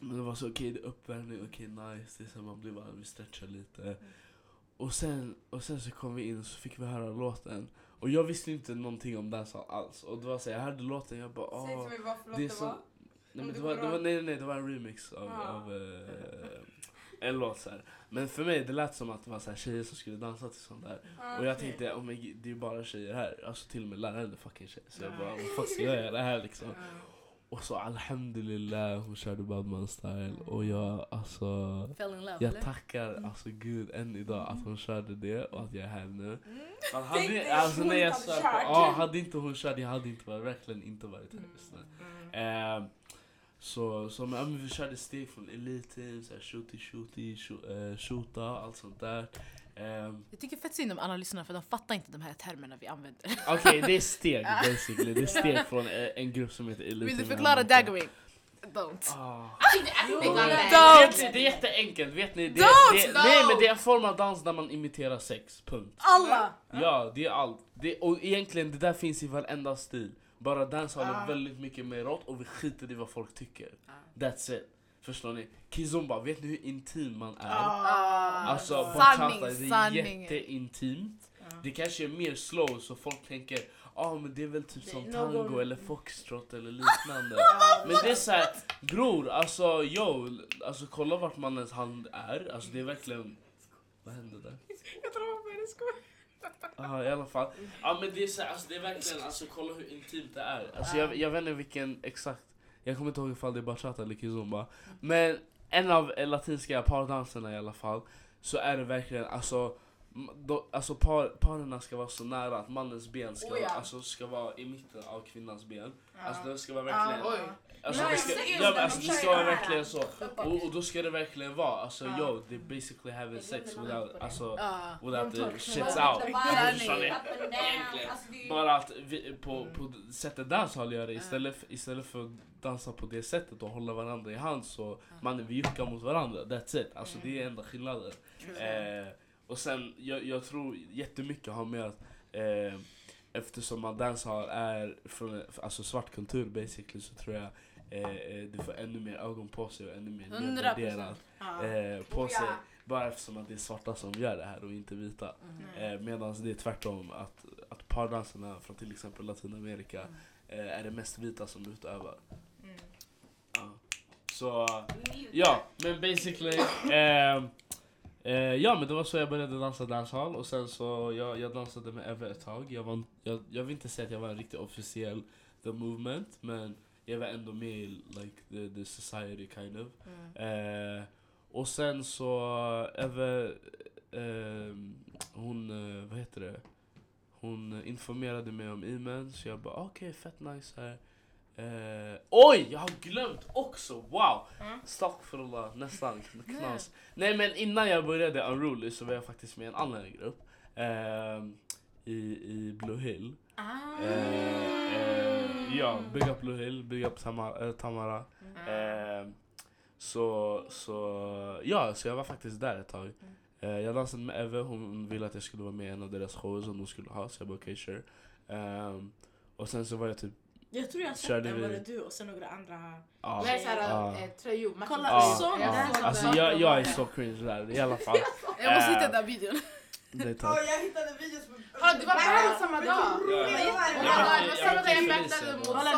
men det var så okej det är uppvärmning, okej nice, det är så här, man blir bara, vi stretchar lite. Och sen, och sen så kom vi in och så fick vi höra låten. Och jag visste inte någonting om dancehall alls. Och det var så här, jag hörde låten jag bara Säg till mig vad för låt Det var. nej, men det var, det var, nej, nej, det var en remix av, Ja. av eh, en låt så här. Men för mig det lät som att det var så här, tjejer som skulle dansa till sånt där. Ja, Och jag okej. tänkte, oh my, det är ju bara tjejer här. Alltså till och med läraren är fucking tjej. Så jag bara, vad fan ska jag göra här liksom? Och så alhamdulillah, hon körde Badman style. Och jag alltså, Fell in love jag eller? tackar alltså gud än idag att hon körde det och att jag är här nu. Mm. Hade, alltså när jag kört. ja hade inte hon kört, jag hade inte varit, verkligen inte varit här just nu. Mm. Eh, Så, så men, men vi körde steg från här, shooty, shooty, shoo- eh, shoota, allt sånt där. Ehm, Jag tycker fett synd om alla lyssnare för de fattar inte de här termerna vi använder. Okej, det är steg basically. Det är steg från eh, en grupp som heter eliten. Vill du förklara daggering? Don't. Ah. Got Don't. det är jätteenkelt, vet ni? Det, Don't! det, nej men det är en form av dans där man imiterar sex, punkt. Alla! Ja, det är allt. Det, och egentligen, det där finns i varenda stil. Bara dancehall är väldigt mycket mer rått och vi skiter i vad folk tycker. That's it. Förstår ni? Kizomba, vet ni hur intim man är? Alltså bachata, det är sanning. jätteintimt. Det kanske är mer slow så folk tänker Ja ah, men det är väl typ som någon- tango eller foxtrot eller liknande. men det är så här, bror alltså yo, alltså kolla vart mannens hand är. Alltså det är verkligen... Vad hände där? Jag tror var hennes skor. Ja i alla fall. Ja men det är så här, alltså det är verkligen, alltså kolla hur intimt det är. Alltså jag, jag vet inte vilken exakt, jag kommer inte ihåg ifall det är bachata eller kizomba. Men en av latinska pardanserna i alla fall, så är det verkligen alltså då, alltså par, parerna ska vara så nära att mannens ben ska, Oh ja. alltså, ska vara i mitten av kvinnans ben. Alltså det ska vara Ja. verkligen... Oj. Alltså, det ska, ja, men alltså, det ska vara verkligen så. Och, och då ska det verkligen vara, alltså Ja. yo, they basically having sex without, alltså, Ja. without the shits out. Alltså, Bara att vi, på, på sättet dancehall gör det, istället, för- istället för att dansa på det sättet och hålla varandra i hand så mannen vi juckar mot varandra, that's it. Alltså det är enda skillnaden. Eh, och sen, jag, jag tror jättemycket har med att eh, eftersom man dancehall är från alltså svart kultur basically så tror jag eh, eh, det får ännu mer ögon på sig och ännu mer 100%. nedvärderat eh, på Oh, sig. Bara eftersom att det är svarta som gör det här och inte vita. Nej. Eh, Medan det är tvärtom, att, att pardanserna från till exempel Latinamerika eh, är det mest vita som utövar. Mm. Ja. Så ja, men basically ehm, eh, Ja men det var så jag började dansa dancehall och sen så jag, jag dansade med Eve ett tag. Jag, var, jag, jag vill inte säga att jag var en riktigt officiell The Movement men jag var ändå med i like, the, the society kind of. Mm. Eh, och sen så Eve, ehm, hon, eh, vad heter det? Hon informerade mig om Imen så jag bara okej fett nice här. Eh, oj, jag har glömt också! Wow! Mm. Nästan knas. Nej men innan jag började Unruly så var jag faktiskt med i en annan grupp. ehm, i, I Blue Hill. Ah. Eh, eh, ja, Big Up Blue Hill, Big Up Tamara. Eh, Tamara. Eh, så, så, ja, så jag var faktiskt där ett tag. Eh, jag dansade med Eve, hon ville att jag skulle vara med i en av deras shower som de skulle ha, så jag bara okej sure. Ehm, och sen så var jag typ, Jag tror jag har sett den, det du och sen några andra. ja. Här är såhär Ja. eh, tröjor. Kolla, tröjor. sån Jag där. såg Alltså den. jag, jag är så cringe där i alla fall. Jag måste Eh, hitta den där videon. Det tar. jag hittade videos på... Ja, det var här samma dag. Ja. Oh det var samma dag jag Felicia. mot Kolla,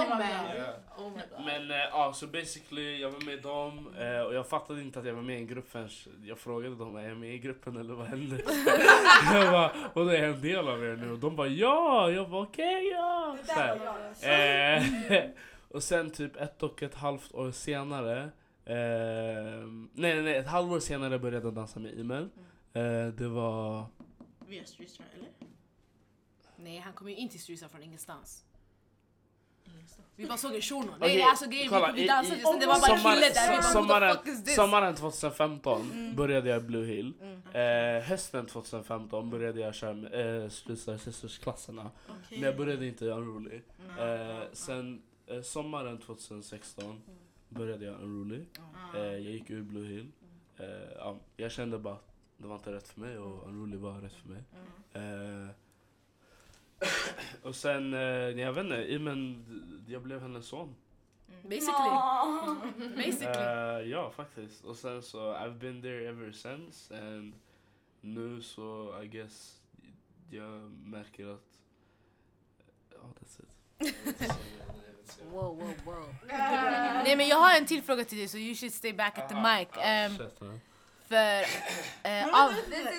Oh my god. Men eh, ja, så basically jag var med dem eh, och jag fattade inte att jag var med i en grupp förrän jag frågade dem, är jag med i gruppen eller vad händer? jag bara, och det är en del av er nu? Och de bara ja! Jag bara okej ja! Så här. Eh, och sen typ ett och ett halvt år senare, eh, nej nej nej, ett halvår senare började jag dansa med Imen. Eh, det var, Via Street eller? Nej, han kom ju in till Streetstar från ingenstans. Vi bara såg en shuno. Okej, Nej, alltså grejen kolla, vi, vi dansade just det var bara sommar- kille där. Vi bara, sommaren- sommaren 2015 Mm. började jag Blue Hill. Mm. Eh, hösten 2015 började jag köra eh, Streetstar Sisters-klasserna. Okej. Men jag började inte Unruly. Mm. Eh, sen eh, sommaren 2016 började jag Unruly. Eh, jag gick ur Blue Hill. Eh, ja, jag kände bara att det var inte rätt för mig och Unruly var rätt för mig. Eh, och sen, eh, jag vet inte, men jag blev hennes son. Basically. Basically. Eh, ja, faktiskt. Och sen så, I've been there ever since. And nu så, I guess, jag märker att... Ja, that's it. Wow, wow, wow. Nej men jag har en till fråga till dig så you should stay back at the mic. Ehm, Shit, man. För... eh, av,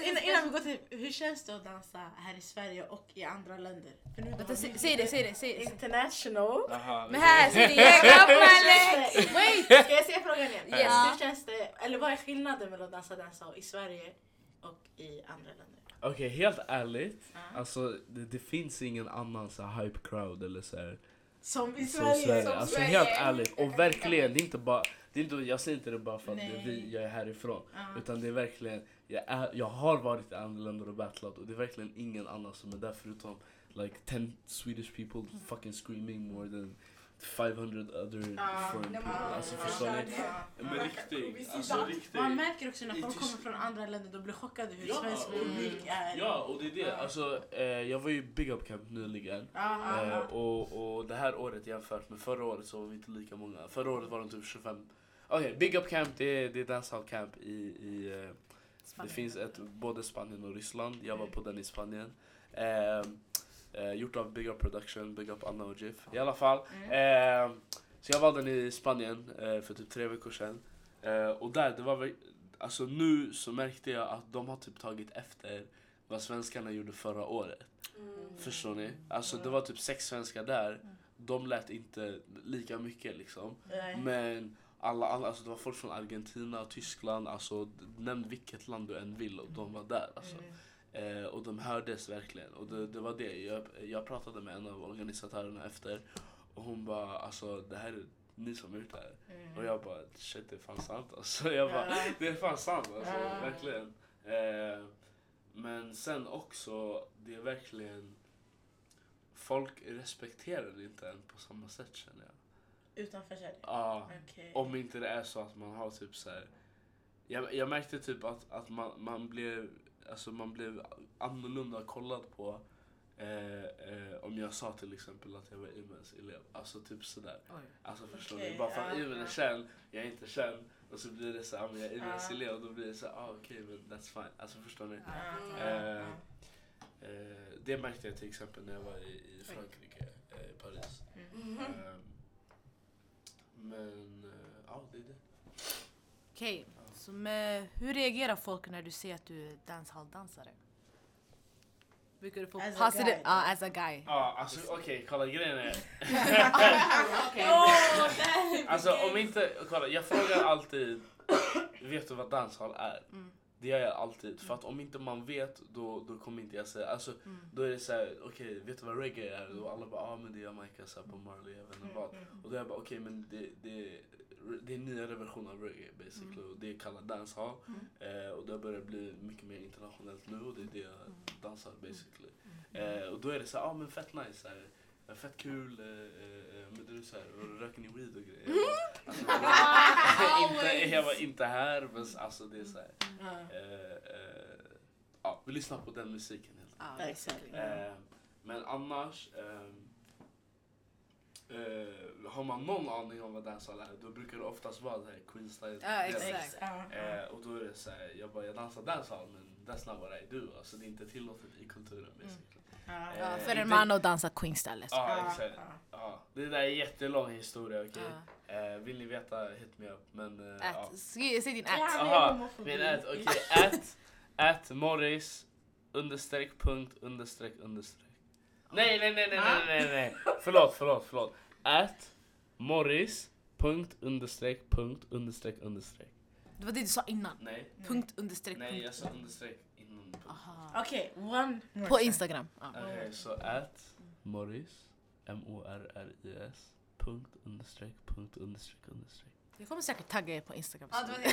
innan, innan vi går till, hur känns det att dansa här i Sverige och i andra länder? Vänta, säg det, säg det, säg det. International. Aha, Men här, säg det. Legs! Wait! Ska jag säga frågan igen? Yes. Hur känns det, eller vad är skillnaden mellan att dansa dansa i Sverige och i andra länder? Okej, helt ärligt. Ja. Alltså, det, det finns ingen annan så här hype crowd eller så här, Som i Som Sverige. Sverige. Som Alltså Sverige. helt ärligt. Och verkligen, det är inte bara... Det är inte, jag säger inte det bara för att det är vi, jag är härifrån. Ja. Utan det är verkligen, jag, är, jag har varit i andra länder och battlat och det är verkligen ingen annan som är där förutom like 10 Swedish people fucking screaming more than 500 other Ja, foreign people. Alltså förstår ni? Men riktigt, alltså riktigt. Man märker också när folk kommer från andra länder, de blir chockade hur Ja, svensk publik är. Ja, och det är det. Alltså, eh, jag var ju i Big Up Camp nyligen. Ja, Eh, och, och det här året jämfört med förra året så var vi inte lika många. Förra året var de typ 25. Okej, Big Up Camp det är, det är dancehall camp i, i eh, det finns ett både Spanien och Ryssland. Jag var på den i Spanien. Eh, eh, gjort av Big Up Production, Big Up Anna och Jiff. I alla fall. Eh, så jag var den i Spanien eh, för typ tre veckor sedan. Eh, och där, det var alltså nu så märkte jag att de har typ tagit efter vad svenskarna gjorde förra året. Mm. Förstår ni? Alltså det var typ sex svenskar där. De lät inte lika mycket liksom. Men alla, alla alltså det var folk från Argentina Tyskland. Alltså nämn vilket land du än vill och de var där. Alltså. Mm. Eh, och de hördes verkligen. Och det, det var det. Jag, jag pratade med en av organisatörerna efter. Och hon bara alltså det här är ni som har gjort det här. Mm. Och jag bara shit det är fan sant alltså. Jag bara, Ja. det är fan sant alltså. Ja. Verkligen. Eh, men sen också, det är verkligen Folk respekterar inte än på samma sätt känner jag. Utanför Sverige? Ja, Okej. om inte det är så att man har typ så här. Jag, jag märkte typ att, att man, man blev Alltså man blev annorlunda kollad på eh, eh, om jag sa till exempel att jag var Imens elev. Alltså typ sådär. Alltså förstår Okej, ni? Bara för att ja, Imen är känd, jag är inte känd. Och så blir det så här, men jag är Imens Ja. elev. Och då blir det så här, ah, okej men that's fine. Alltså förstår ni? Eh, ja. Eh, det märkte jag till exempel när jag var i, i Frankrike, eh, i Paris. Mm. Eh, men eh, ja, det är det. Okej, så med, hur reagerar folk när du ser att du är dancehall-dansare? Brukar du få As a positive... guy. Ja, as a guy. Ja, alltså okej, kolla grejen är... Alltså om inte, kolla jag frågar alltid, vet du vad dancehall är? Mm. Det gör jag alltid, för att om inte man vet då, då kommer inte jag säga, alltså Mm. då är det så här, okej vet du vad reggae är? Och alla bara, ja ah, men det är Jamaica, så på Marley, jag vet inte vad. Mm, Och då är jag bara, okej men det, det, det är nyare version av reggae basically och det är kallat dancehall. Eh, och det har börjat bli mycket mer internationellt nu och det är det jag dansar basically. Eh, och då är det så här, ah, men fett nice. Så här, Fett kul, men du är såhär, röker ni weed och grejer? Jag bara, Alltså, inte, jag var inte här men alltså det är såhär. Ja. Eh, eh, ja, vi lyssnar på den musiken helt basically. Eh, men annars, eh, har man någon aning om vad dancehall är då brukar det oftast vara det här Queen style. Ja, exakt. Eh, och då är det såhär, jag bara jag dansar dancehall men that's not what I do. Alltså det är inte tillåtet i kulturen basically. Ja. Ja, Eh, för en man att dansa Queen style. liksom. Ja, Ja, exakt. ja. Ja, det där är en jättelång historia okej. Ja. Eh, vill ni veta, hit me up. Men ja. Ät. Skriv, säg din är Aha, min ät, okej. Ät, ät Morris understreck punkt understreck understreck. Nej, nej, nej, nej, nej, nej, nej. Förlåt, förlåt, förlåt. Ät Morris punkt understreck punkt understreck understreck. Det var det du sa innan. Nej, Punkt understreck nej, punkt. jag sa understreck Okej, one more På time. Instagram. Ja. Okej, så ät Morris M-O-R-R-I-S punkt understreck punkt understreck understreck. Jag kommer säkert tagga er på Instagram. Ja, det var det.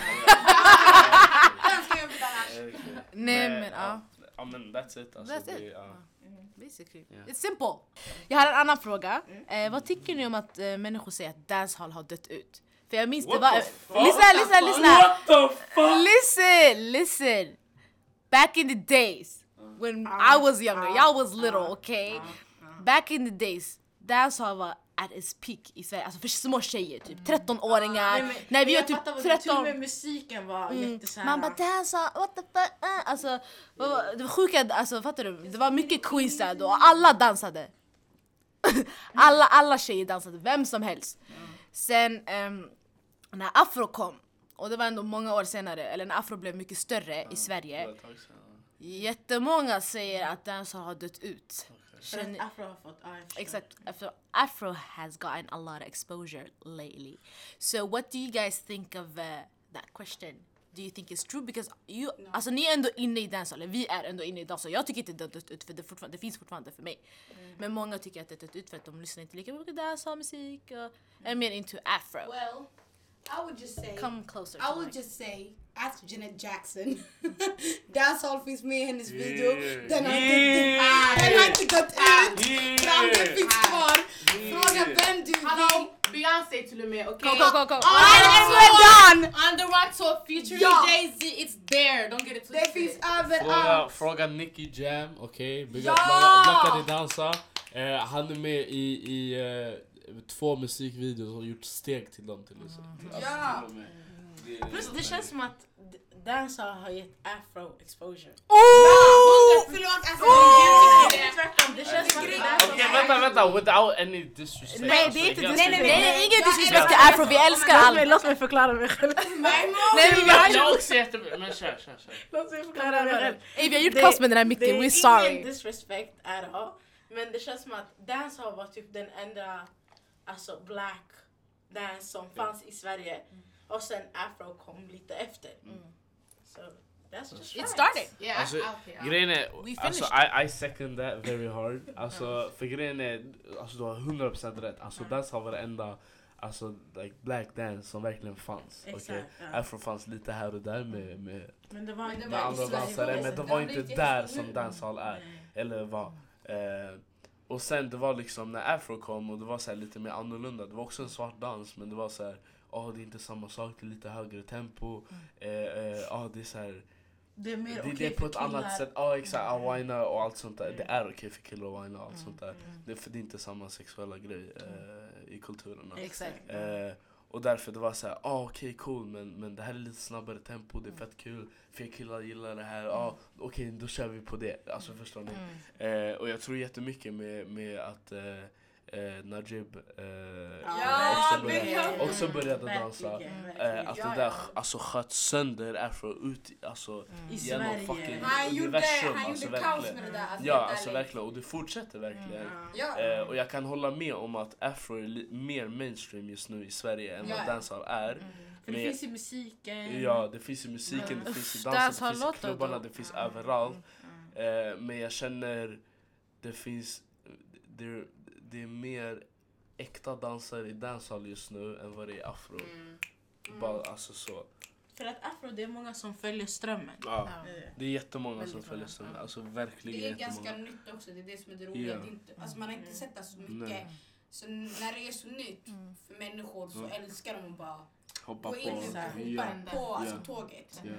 Jag. Nej men ja. Ja men that's it. Alltså, That's det, it. Ja. Basically. Ja. It's simple. Jag har en annan fråga. Eh, vad tycker ni om att eh, människor säger att dancehall har dött ut? För jag minns det What var... the fuck? Lyssna, lyssna, lyssna! What the fuck? Listen, listen! Back in the days when I was younger, y'all was little, okay? Back in the days, dancehall var at its peak i Sverige. Alltså för små tjejer, typ 13-åringar. Nej, men- När vi jag var typ fattar vad du- Till och 13. med musiken var Mm. jättesåhär... Man bara dancehall, what the fuck? Uh. Alltså, var- det var sjuka, alltså fattar du? Det var mycket queens där då, och alla dansade. alla, alla tjejer dansade, vem som helst. Sen ehm, när afro kom, och det var ändå många år senare, eller när afro blev mycket större i Sverige. Jättemånga säger att dancehall har dött ut. Att Känner, afro har fått... Ja, förstår. Exakt. Afro, Afro has gotten a lot of exposure lately. So what do you guys think of uh, that question? do you think is true? Because you, alltså ni är ändå inne i dancehall, eller vi är ändå inne i dancehall. Jag tycker inte det är dött ut för det, det finns fortfarande för mig. Men många tycker att det är dött ut för att de lyssnar inte lika mycket dancehall-musik och är mer into afro. Well, I would just say... Come closer I to would mic. just say, ask Janet Jackson. Dancehall finns med i hennes video. Yeah. Den har Yeah. inte, den har inte gått ut. Yeah. Framden finns kvar. Fråga vem du vill. Hallå, Beyoncé till och med, okej? Go, go, go, go. On, We're done! on the Rock Tour featuring Ja. Jay-Z, it's there. Don't get it Det twisted. finns Fråga, överallt. fråga Nicky Jam, okej? Okay? Ja! Blackade dansa. Eh, han är med i, i eh, två musikvideos och gjort steg till dem till exempel. Alltså, Ja. till. Det- Plus det känns som att dancehall har gett afro exposure. Oh, förlåt, alltså. Tvärtom, det känns som att dancehall Okej vänta vänta, without any disrespect. Nej, det är inte Alltså, disrespect. jag- Nej, nej, ingen disrespect till afro. Vi älskar allt. låt mig förklara mig själv. Nej, men har Jag är också jättebra, men kör kör kör. Låt mig förklara mig själv. Ey, vi har gjort Det- kaos med den här Det micken, är we're ingen sorry. disrespect at all. Men det känns som att dancehall var typ den enda alltså black dance som fanns i Sverige. Och sen afro kom lite efter. Så that's just It started. Yeah, Alltså, okay. grejen är, alltså. I, I second that very hard. Alltså, för grejen är, alltså, du har 100% rätt. Alltså, dans var det enda alltså, like, black dance som verkligen fanns. Exakt, okej? ja. Afro fanns lite här och där med, med, Men det var Men det inte med var andra dansare, men det var inte där som dancehall är. Eller var. Eh, och sen det var liksom när afro kom och det var så här lite mer annorlunda. Det var också en svart dans men det var så här, ja det är inte samma sak, det är lite högre tempo. Eh, eh, ja det är så här, Det är mer okej det är på för ett annat killar. sätt. Ja exakt, ja, whina och allt sånt där. Det är okej för killar att whina och allt Mm, sånt där. Det, är för det är inte samma sexuella grej eh, i kulturerna. Exakt. Eh, och därför det var så här, ah, okej cool men, men det här är lite snabbare tempo, det är fett kul. Fler killar gillar det här, ah, okej då kör vi på det. Alltså förstår ni? Mm. Eh, och jag tror jättemycket med, med att eh, eh, Najib eh, Ja, också, började, också började dansa. Eh, att det där alltså, sköt sönder afro ut alltså, I genom Sverige. fucking Han gjorde, universum. han alltså, gjorde kaos verkligen. med det där. Alltså, Ja, alltså verkligen. Och det fortsätter verkligen. Ja. Eh, och jag kan hålla med om att afro är mer mainstream just nu i Sverige än Ja, vad ja. dancehall är. För det finns i musiken. Ja, det finns i musiken, det finns i dansen, det finns i klubbarna, det finns överallt. Eh, men jag känner, det finns, det, det är mer äkta dansare i dancehall just nu än vad det är afro. Mm. Bara, alltså så. För att afro, det är många som följer strömmen. Ja. Ja. Eh, Det är jättemånga Väldigt som följer strömmen. ja. Alltså verkligen Det är ganska jättemånga. nytt också, det är det som är det roliga. Ja. Det är inte, alltså man har inte sett det så mycket. Nej. Så när det är så nytt för människor så Mm. älskar de att bara Hoppa gå på. in och Exakt. hoppa Ja. på alltså, tåget. Ja.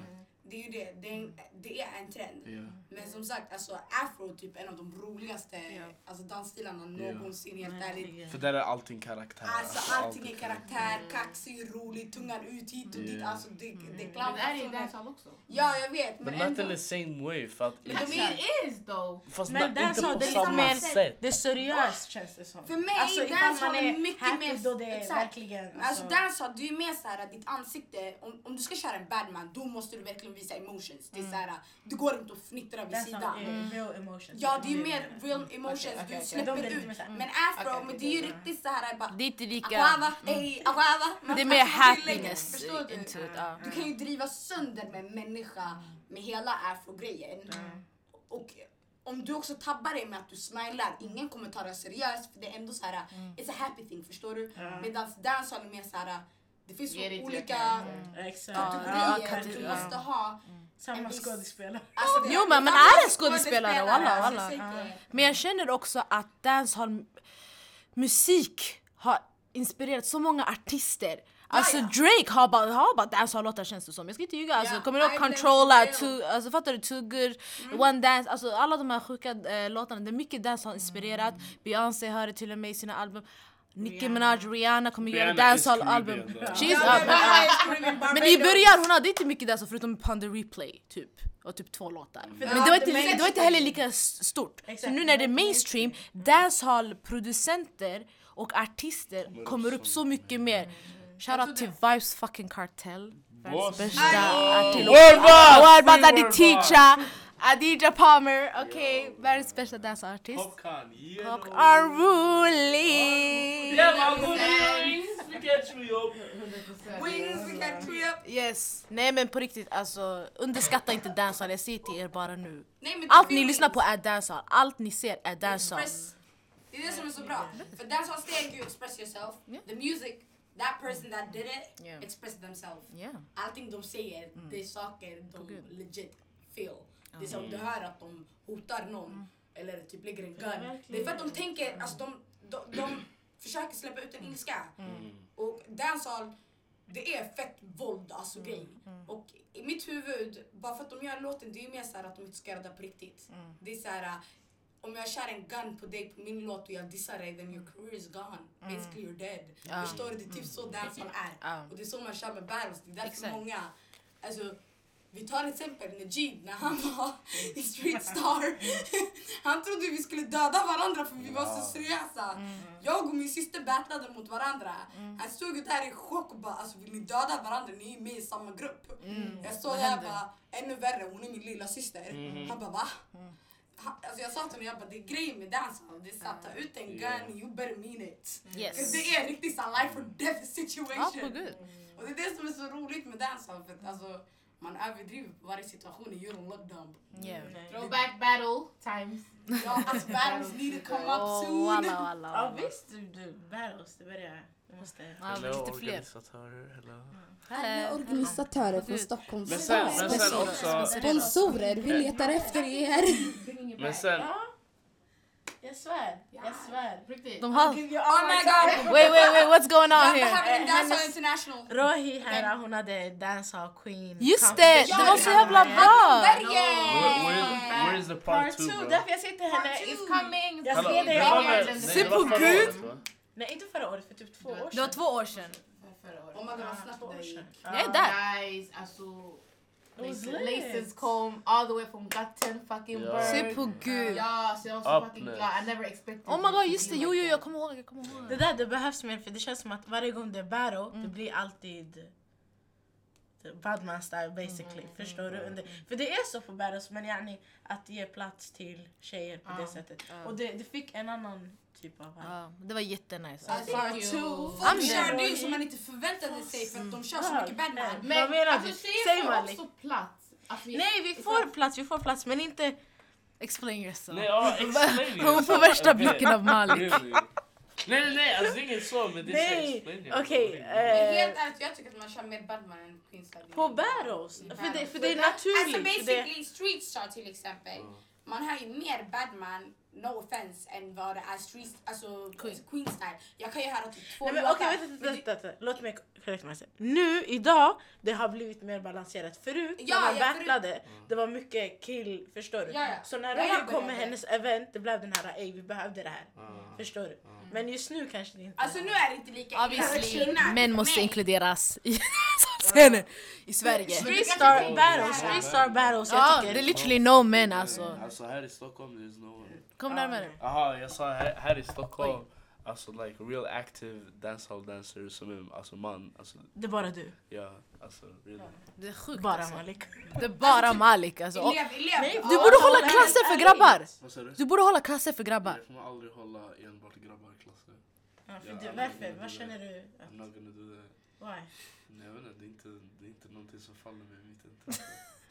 Det är ju det, det är, en, det är en trend. Ja. Men som sagt, alltså afro är typ en av de roligaste Ja. alltså, dansstilarna någonsin helt ärligt. För där är allting karaktär. Alltså allting är karaktär, kaxig, rolig, tungan ut hit och dit. Alltså det, det Men klampar det är i så- dancehall också. Ja, jag vet. Men Men not in the same way. För att, Men de är- it is though. fast Men na- inte på det är samma liksom mer- sätt. Det är seriöst känns det som. För mig alltså, är dancehall man är mycket happy mer- då det är exakt. verkligen... Alltså dancehall, du är mer såhär ditt ansikte, om, om du ska köra en badman då måste du verkligen visa emotions. Det är såhär, du går inte och fnittrar vid dancehall sidan. är real emotions. Ja det är mer real emotions, Okej, okej, du släpper lite ut. såhär, mm. Men afro, men det är ju riktigt såhär bara Det är inte lika... Ey. Man Det är mer happiness förstår du? it. Du kan ju driva sönder med människa med hela afro-grejen. Och om du också tabbar dig med att du smilar, ingen kommer ta det seriöst för det är ändå så här, it's a happy thing, förstår du? Ja. Medan dancehall är mer så här, det finns så det olika. Ja, kategorier du måste ha. Samma skådespelare. Alltså, det- Jo, men man samma är en skådespelare, walla, alltså, walla. inte- Men jag känner också att dancehall musik har inspirerat så många artister. Alltså. Drake har bara, har bara dancehall-låtar känns det som. Jag ska inte ljuga. Alltså, kommer du ihåg Controlla, for too, alltså, fattar du? Too good, One Dance, alltså alla de här sjuka eh, låtarna. Det är mycket dancehall-inspirerat. Beyoncé har det till och med i sina album. Nicki Minaj, Rihanna kommer göra Rihanna is dancehall-album. She's up. men- i början hon hade inte mycket dancehall förutom Ponder Replay typ. Och typ två låtar. Men det var, inte, det det var inte heller lika stort. Så nu när det är mainstream, dancehall-producenter och artister kommer upp så mycket mer. Shoutout till Vibes fucking Cartel. Världens bästa artist. Word bar! Adidja Palmer, okej. Världens bästa dansartist. Popcorn, yeah. Pop Unruly! Yeah man, wings! Vi catch me up! Wings, we can tree up. Yes. Nej men på riktigt, alltså underskatta inte dancehall. Jag säger till er bara nu. Nej, Allt ni lyssnar på är dancehall. Allt ni ser är. Express. Det är det som är så bra. För dancehall steg you express yourself. Yeah. The music, that person that did it, Yeah. express themselves. Yeah. Allting de säger, det är saker de legit feel. Det är som du hör att de hotar någon eller typ lägger en gun. det är för att de tänker, alltså de, de, de försöker släppa ut en ilska. Och dancehall, det är fett våld alltså grej. Och i mitt huvud, bara för att de gör låten, det är mer så här att de inte ska göra det på riktigt. Det är så här, äh, om jag kör en gun på dig på min låt och jag dissar dig, then your career is gone. Basically you're dead. Förstår du? Det är typ så dancehall är. Och det är så man kör med battles. Det är därför Exakt. många, alltså vi tar exempel Najib när han var i Street Star. han trodde vi skulle döda varandra för vi var så seriösa. Jag och min syster battlade mot varandra. Han stod där i chock och bara alltså vill ni döda varandra? Ni är med i samma grupp. Jag stod där hände? bara ännu värre, hon är min lilla syster. Han bara va? Han, alltså jag sa till honom, jag bara, det är grejen med dancehall. Det är såhär, ta ut en gun, Yeah. you better mean it. Yes. För det är riktigt såhär life or death Ja, situation. på gud. Och det är det som är så roligt med dancehall. För att, alltså, man överdriver på varje situation. Don't look dumb. Yeah. Throwback battle times. Ja, alltså battles need to come up soon. walla, walla, Ja visst, du, battles, det börjar... Du måste... Ja, Hello, lite fler. organisatörer, hello. Hello. organisatörer från. Stockholms Men sen, stad. men sen också... Sponsorer, vi letar efter er. Men sen. Jag svär, jag svär. Riktigt. De har... Oh my god! Wait, wait, wait, what's going on here? en Eh, dancehall international. Rohi här, hon hade dancehall queen. Just det, det var så jävla bra! where, where, is, the part, Part two two, bro? därför jag säger till henne... Two. Coming. Jag ser väl- Se på Gud. Nej, inte förra året, för typ två år sedan. Det var två år sedan. Förra året. Oh my god snabbt det gick. Jag är där. Guys, alltså. Was Laces, laces comb all the way from Gottenburg fucking Ja. bird. Se på gud. Ja, så jag var så fucking glad. I never expected Oh my god, just det. Jo, jo, jag kommer ihåg. Jag kommer ihåg. Det där det behövs mer för det känns som att varje gång det är battle, Mm. det blir alltid Badman style basically. Mm, Förstår du? Under, för det är så på battles men yani att ge plats till tjejer på det sättet. Och det, det fick en annan typ av vibe. Ja, det var jättenice. Alltså. Folk I'm kör there. det som man inte förväntade sig för att de kör så mycket Batman. Men Vad menar alltså, du? Säg också plats. Alltså, vi- Nej vi får plats, vi får plats men inte... Explain yourself. Nej, ja, explain Hon får värsta blicken av Malik. Nej, nej, nej, alltså det är inget så, men det är explain okej. eh, helt ärligt, jag tycker att man kör mer Batman än Queen Style. på battles. För det, för det är Alltså naturligt. det, basically Street Star till exempel. Man hör ju mer Batman, no offense, än vad det är Street, alltså Queen. Queen, Style. Jag kan ju höra typ två Nej, men låtar. okej, vänta, vänta, det- vänta, låt mig korrekt mig. Nu, idag, det har blivit mer balanserat. Förut, Ja, när man ja, battlade, det var mycket kill, förstår du? Ja, ja. Så när jag kom med hennes event, det blev den här, ey vi behövde det här. Ah. Förstår du? Men just nu kanske det inte Alltså nu är det inte lika Obviously, män måste inkluderas i scenen i Sverige. Street Star battles, Street Star battles, Ja, jag det är literally no men alltså. Alltså här i Stockholm, there's no one. Kom närmare. Jaha, jag sa här, här i Stockholm, alltså like real active dancehall dancer som är alltså man, alltså Det är bara du. ja, alltså really. Det är sjukt Bara alltså. Malik. Det är bara Malik alltså. Och Elev, elev. Du borde hålla klasser för grabbar! Du? Du borde hålla klasser för grabbar. Jag kommer aldrig hålla enbart grabbarklasser. Ja, för Ja, du, varför? Vad det. känner du? I'm not gonna do that. Why? Nej, jag vet inte, det är inte, det är inte någonting som faller mig i intresse.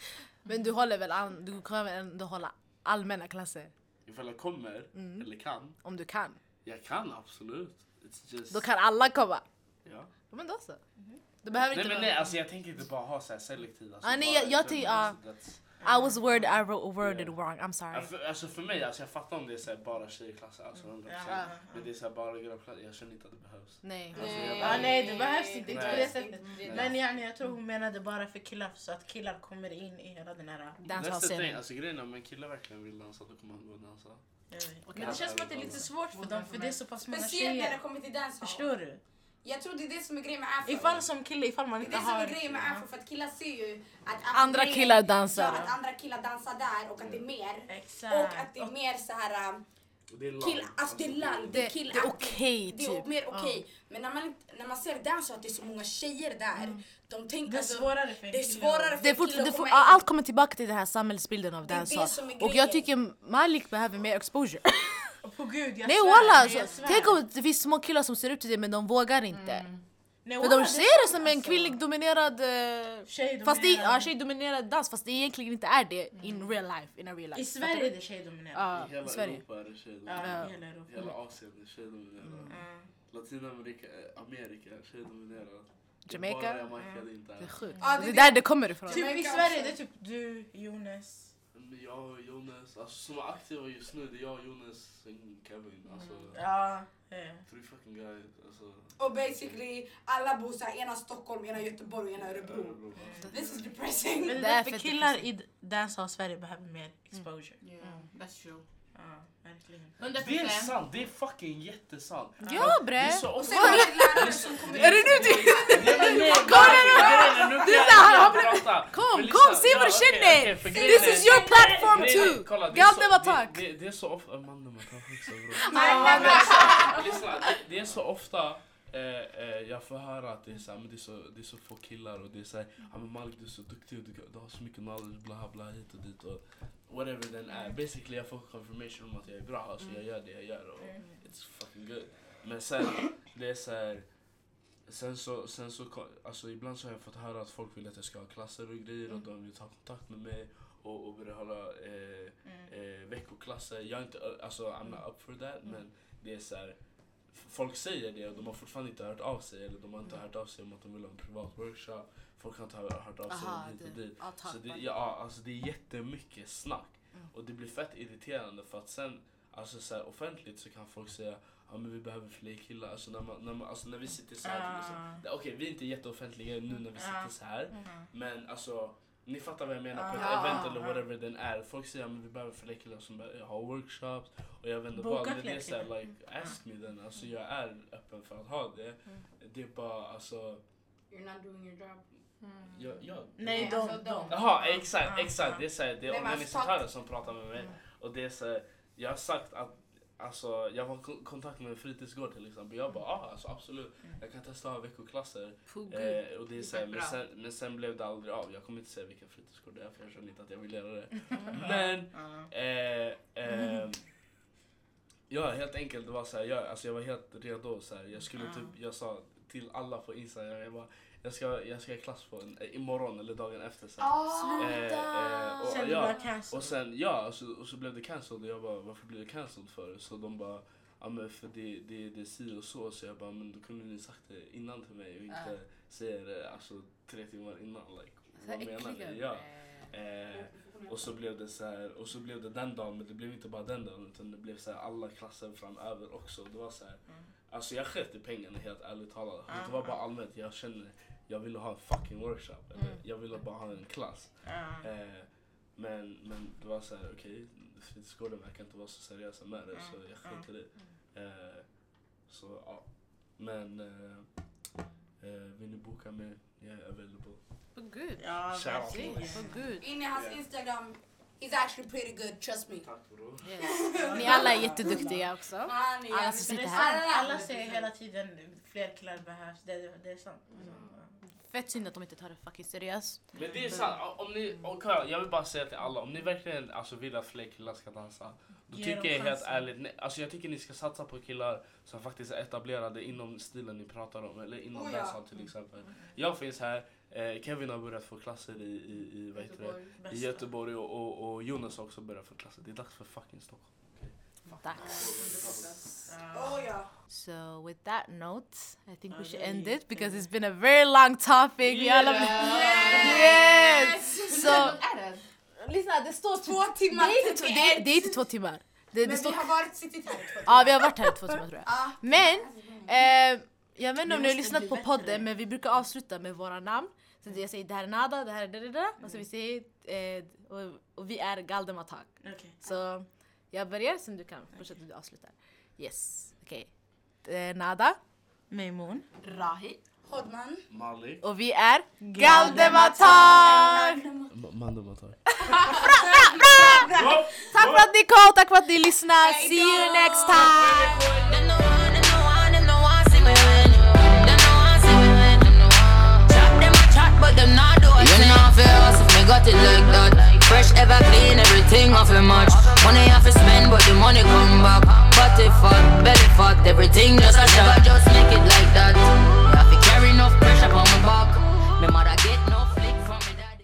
Men du håller väl an, du kommer väl ändå hålla allmänna klasser? Ifall jag kommer, Mm. eller kan, Om du kan. jag kan absolut. It's just... Då kan alla komma. Ja. Ja, Men då så. Det behöver Nej inte men nej, alltså jag tänker inte bara ha så här selektiva. Ah, nej, bara jag- jag exempel, ty- alltså, I was worded, I wrote, worded Yeah. wrong, I'm sorry. Ja, för, alltså för mig, alltså jag fattar om det är så här bara tjejklasser, alltså 100%. Ja. Men det är så här bara grabbklasser, jag känner inte att det behövs. Nej. Alltså, Nej. jag- Ja, nej, det behövs inte Nej. på det sättet. Nej. Men yani, jag tror hon menade bara för killar så att killar kommer in i hela den här... That's the thing, Dancehall-scenen. alltså grejen är om en kille verkligen vill dansa då kommer han gå och dansa. Vet. Men det känns som att det är lite svårt för dem för det är så pass många Speciellt när det tjejer. kommer till dancehall. Förstår du? Jag tror det är det som är grejen med afro. Ifall som kille, ifall man Det är inte det som har... är grejen med afro för att killar ser ju att afro Andra grejen- killar dansar. Ja, att andra killar dansar där och att det är mer. Exakt. Och att det är mer så här. um, Och det är kill, love. alltså det är det är Det, kill det är okej Det är typ. mer okej. Men när man, inte- när man ser dancehall att det är så många tjejer där. De tänker Det är alltså, svårare för en det är kille svårare att- för Det är får, allt kommer tillbaka till den här samhällsbilden av är Och jag tycker Malik behöver mer exposure. På gud, jag Nej svär, walla! Alltså, tänk om det finns små killar som ser upp till dig men de vågar inte. Nej, För de är ser det som en alltså. kvinnlig dominerad... eh, Tjejdominerad. Fast det är ja, tjejdominerad dans fast det egentligen inte är det in real life. In a real life. I Sverige är det tjejdominerat. Ja, I hela Sverige. Europa är det tjejer. Ja, hela Europa. Hela Asien är tjejdominerat. Ja. Latinamerika, eh, Amerika är tjejdominerat. Det är Jamaica. Bara Jamaica det inte Det är är. sjukt. Ja, det det- är där det kommer ifrån. Typ i Sverige det är typ du, Jonas. Jag och Jonas, alltså som är aktiva just nu, det är jag, Jonas, sen Kevin. Alltså, Ja. three fucking guys. Alltså, Och basically alla bor såhär, ena Stockholm, ena Göteborg, ena Örebro. Örebro, ja. This is depressing. Men därför killar i dancehall Sverige behöver mer exposure. Yeah, that's true. Ja, verkligen. 100 Det är sant, det är fucking jättesant. Ja bre! är så Och ofta... sen har vi lärare som kommer Är det nu du... Blir- Kom, kom, se vad du känner! This is your platform too! Galdem attack! Det, det är så ofta... Mannen attack också bror. Lyssna, det, det är så ofta eh, eh, jag får höra att det är, så här, men det, är så, det är så få killar och det är såhär, ja men Malik du är så duktig du, du har så mycket knowledge bla bla hit och dit och whatever den är. Basically jag får confirmation om att jag är bra, alltså jag gör det jag gör och it's fucking good. Men sen, det är såhär Sen så, sen så, alltså ibland så har jag fått höra att folk vill att jag ska ha klasser och grejer och de vill ta kontakt med mig och, och börja hålla eh, eh, veckoklasser. Jag är inte, alltså I'm not up for that men det är så här. Folk säger det och de har fortfarande inte hört av sig eller de har inte hört av sig om att de vill ha en privat workshop. Folk har inte hört av sig Aha, hit och det- dit. Så det, ja, alltså det är jättemycket snack. Mm. Och det blir fett irriterande för att sen, alltså så här, offentligt så kan folk säga ja men vi behöver fler killar. Alltså när, man, när, man, alltså när vi sitter så här, Ah. liksom, okej vi är inte jätteoffentliga nu när vi Ah. sitter så här. Men alltså, ni fattar vad jag menar på ett Ah. event eller Ah. whatever den är. Folk säger att vi behöver fler killar som bara har workshops och jag inte Boka. Men det är såhär, like, ask me then. Alltså jag är öppen för att ha det. Det är bara alltså, You're not doing your job. jag, jag, Nej, alltså, de. Jaha, exakt, Ah, exakt. ah. Det är, såhär, det är Nej, men organisatörer fuck. som pratar med mig. Och det är såhär, jag har sagt att Alltså, jag var i ko- kontakt med en fritidsgård till exempel. Jag bara, ah, alltså, absolut. Jag kan testa att ha veckoklasser. Eh, och det är så här, men, sen, men sen blev det aldrig av. Jag kommer inte säga vilken fritidsgård det är för jag känner inte att jag vill göra det. Men Ja. eh, eh, ja, helt enkelt det var så här, jag, alltså, jag var helt redo. Så här, jag skulle typ, jag sa till alla på Instagram, jag bara, jag ska, jag ska i klass på en, eh, imorgon eller dagen efter. Så här. Ah, Eh, eh, och, Sen du ja, var cancelled. och sen, ja, och så, och så blev det cancelled och jag bara, varför blev det cancelled för? Så de bara, ja men för det, det, det är si och så. Så jag bara, men då kunde ni sagt det innan till mig och inte säga det alltså, tre timmar innan. Like, Så vad menar äckliga. ni? Ja. Eh, och så blev det så här, och så blev det den dagen, men det blev inte bara den dagen utan det blev så här alla klasser framöver också. Det var så här, alltså jag sket i pengarna helt ärligt talat. Det var bara allmänt, jag känner, jag ville ha en fucking workshop. Eller, Jag ville bara ha en klass. Ja. Eh, men, men det var så här, okej, fritidsgården verkar inte vara så seriösa med det så jag sket i det. Eh, så ja, men eh, eh, vill ni boka mig? Jag är available. Åh gud. Ja, verkligen. gud. In i hans Instagram, he's actually pretty good, trust me. Tack bror. Yes. Ni alla är jätteduktiga också. Alla som sitter här. alla säger hela tiden fler killar behövs. Det, det är sant. Fett synd att de inte tar det fucking seriöst. Men det är sant, om ni, kolla, jag vill bara säga till alla, om ni verkligen alltså, vill att fler killar ska dansa, då Ge tycker jag helt chansen. ärligt, nej, alltså jag tycker ni ska satsa på killar som faktiskt är etablerade inom stilen ni pratar om, eller inom Oh ja. dancehall till exempel. Jag finns här, eh, Kevin har börjat få klasser i, i, i vad heter det? I. Göteborg och, och, och Jonas har också börjat få klasser. Det är dags för fucking Stockholm. Dags. Ja. Oh ja. So with that note, I think we should end it because it's been a very long topic. Alla Yes! Är det? lyssna det står Två timmar Det är inte, två- det är, det är inte två timmar. Det, det Men vi har varit suttit här i två ja, vi har varit här i två timmar tror jag. Ah. Men, eh, jag vet inte om ni har lyssnat på podden men vi brukar avsluta med våra namn. Så jag säger det här är Nada, det här är det, det, det. Och så vi säger, eh, och, och vi är Galdem Attack. Okej. Så jag börjar, sen du kan fortsätta du avslutar. Yes, okej. Eh, Nada. Mejmun. Rahi. Hodman. Malik. Och vi är Galdem Attack! Mandumotag. Tack för att ni kom, tack för att ni lyssnar. See you next time! But them not do a thing. You know fi hustle, me got it like that. Fresh ever clean, everything off a much. Money off a spend, but the money come back. Body fat, belly fat, everything just a shot. Never just make it like that.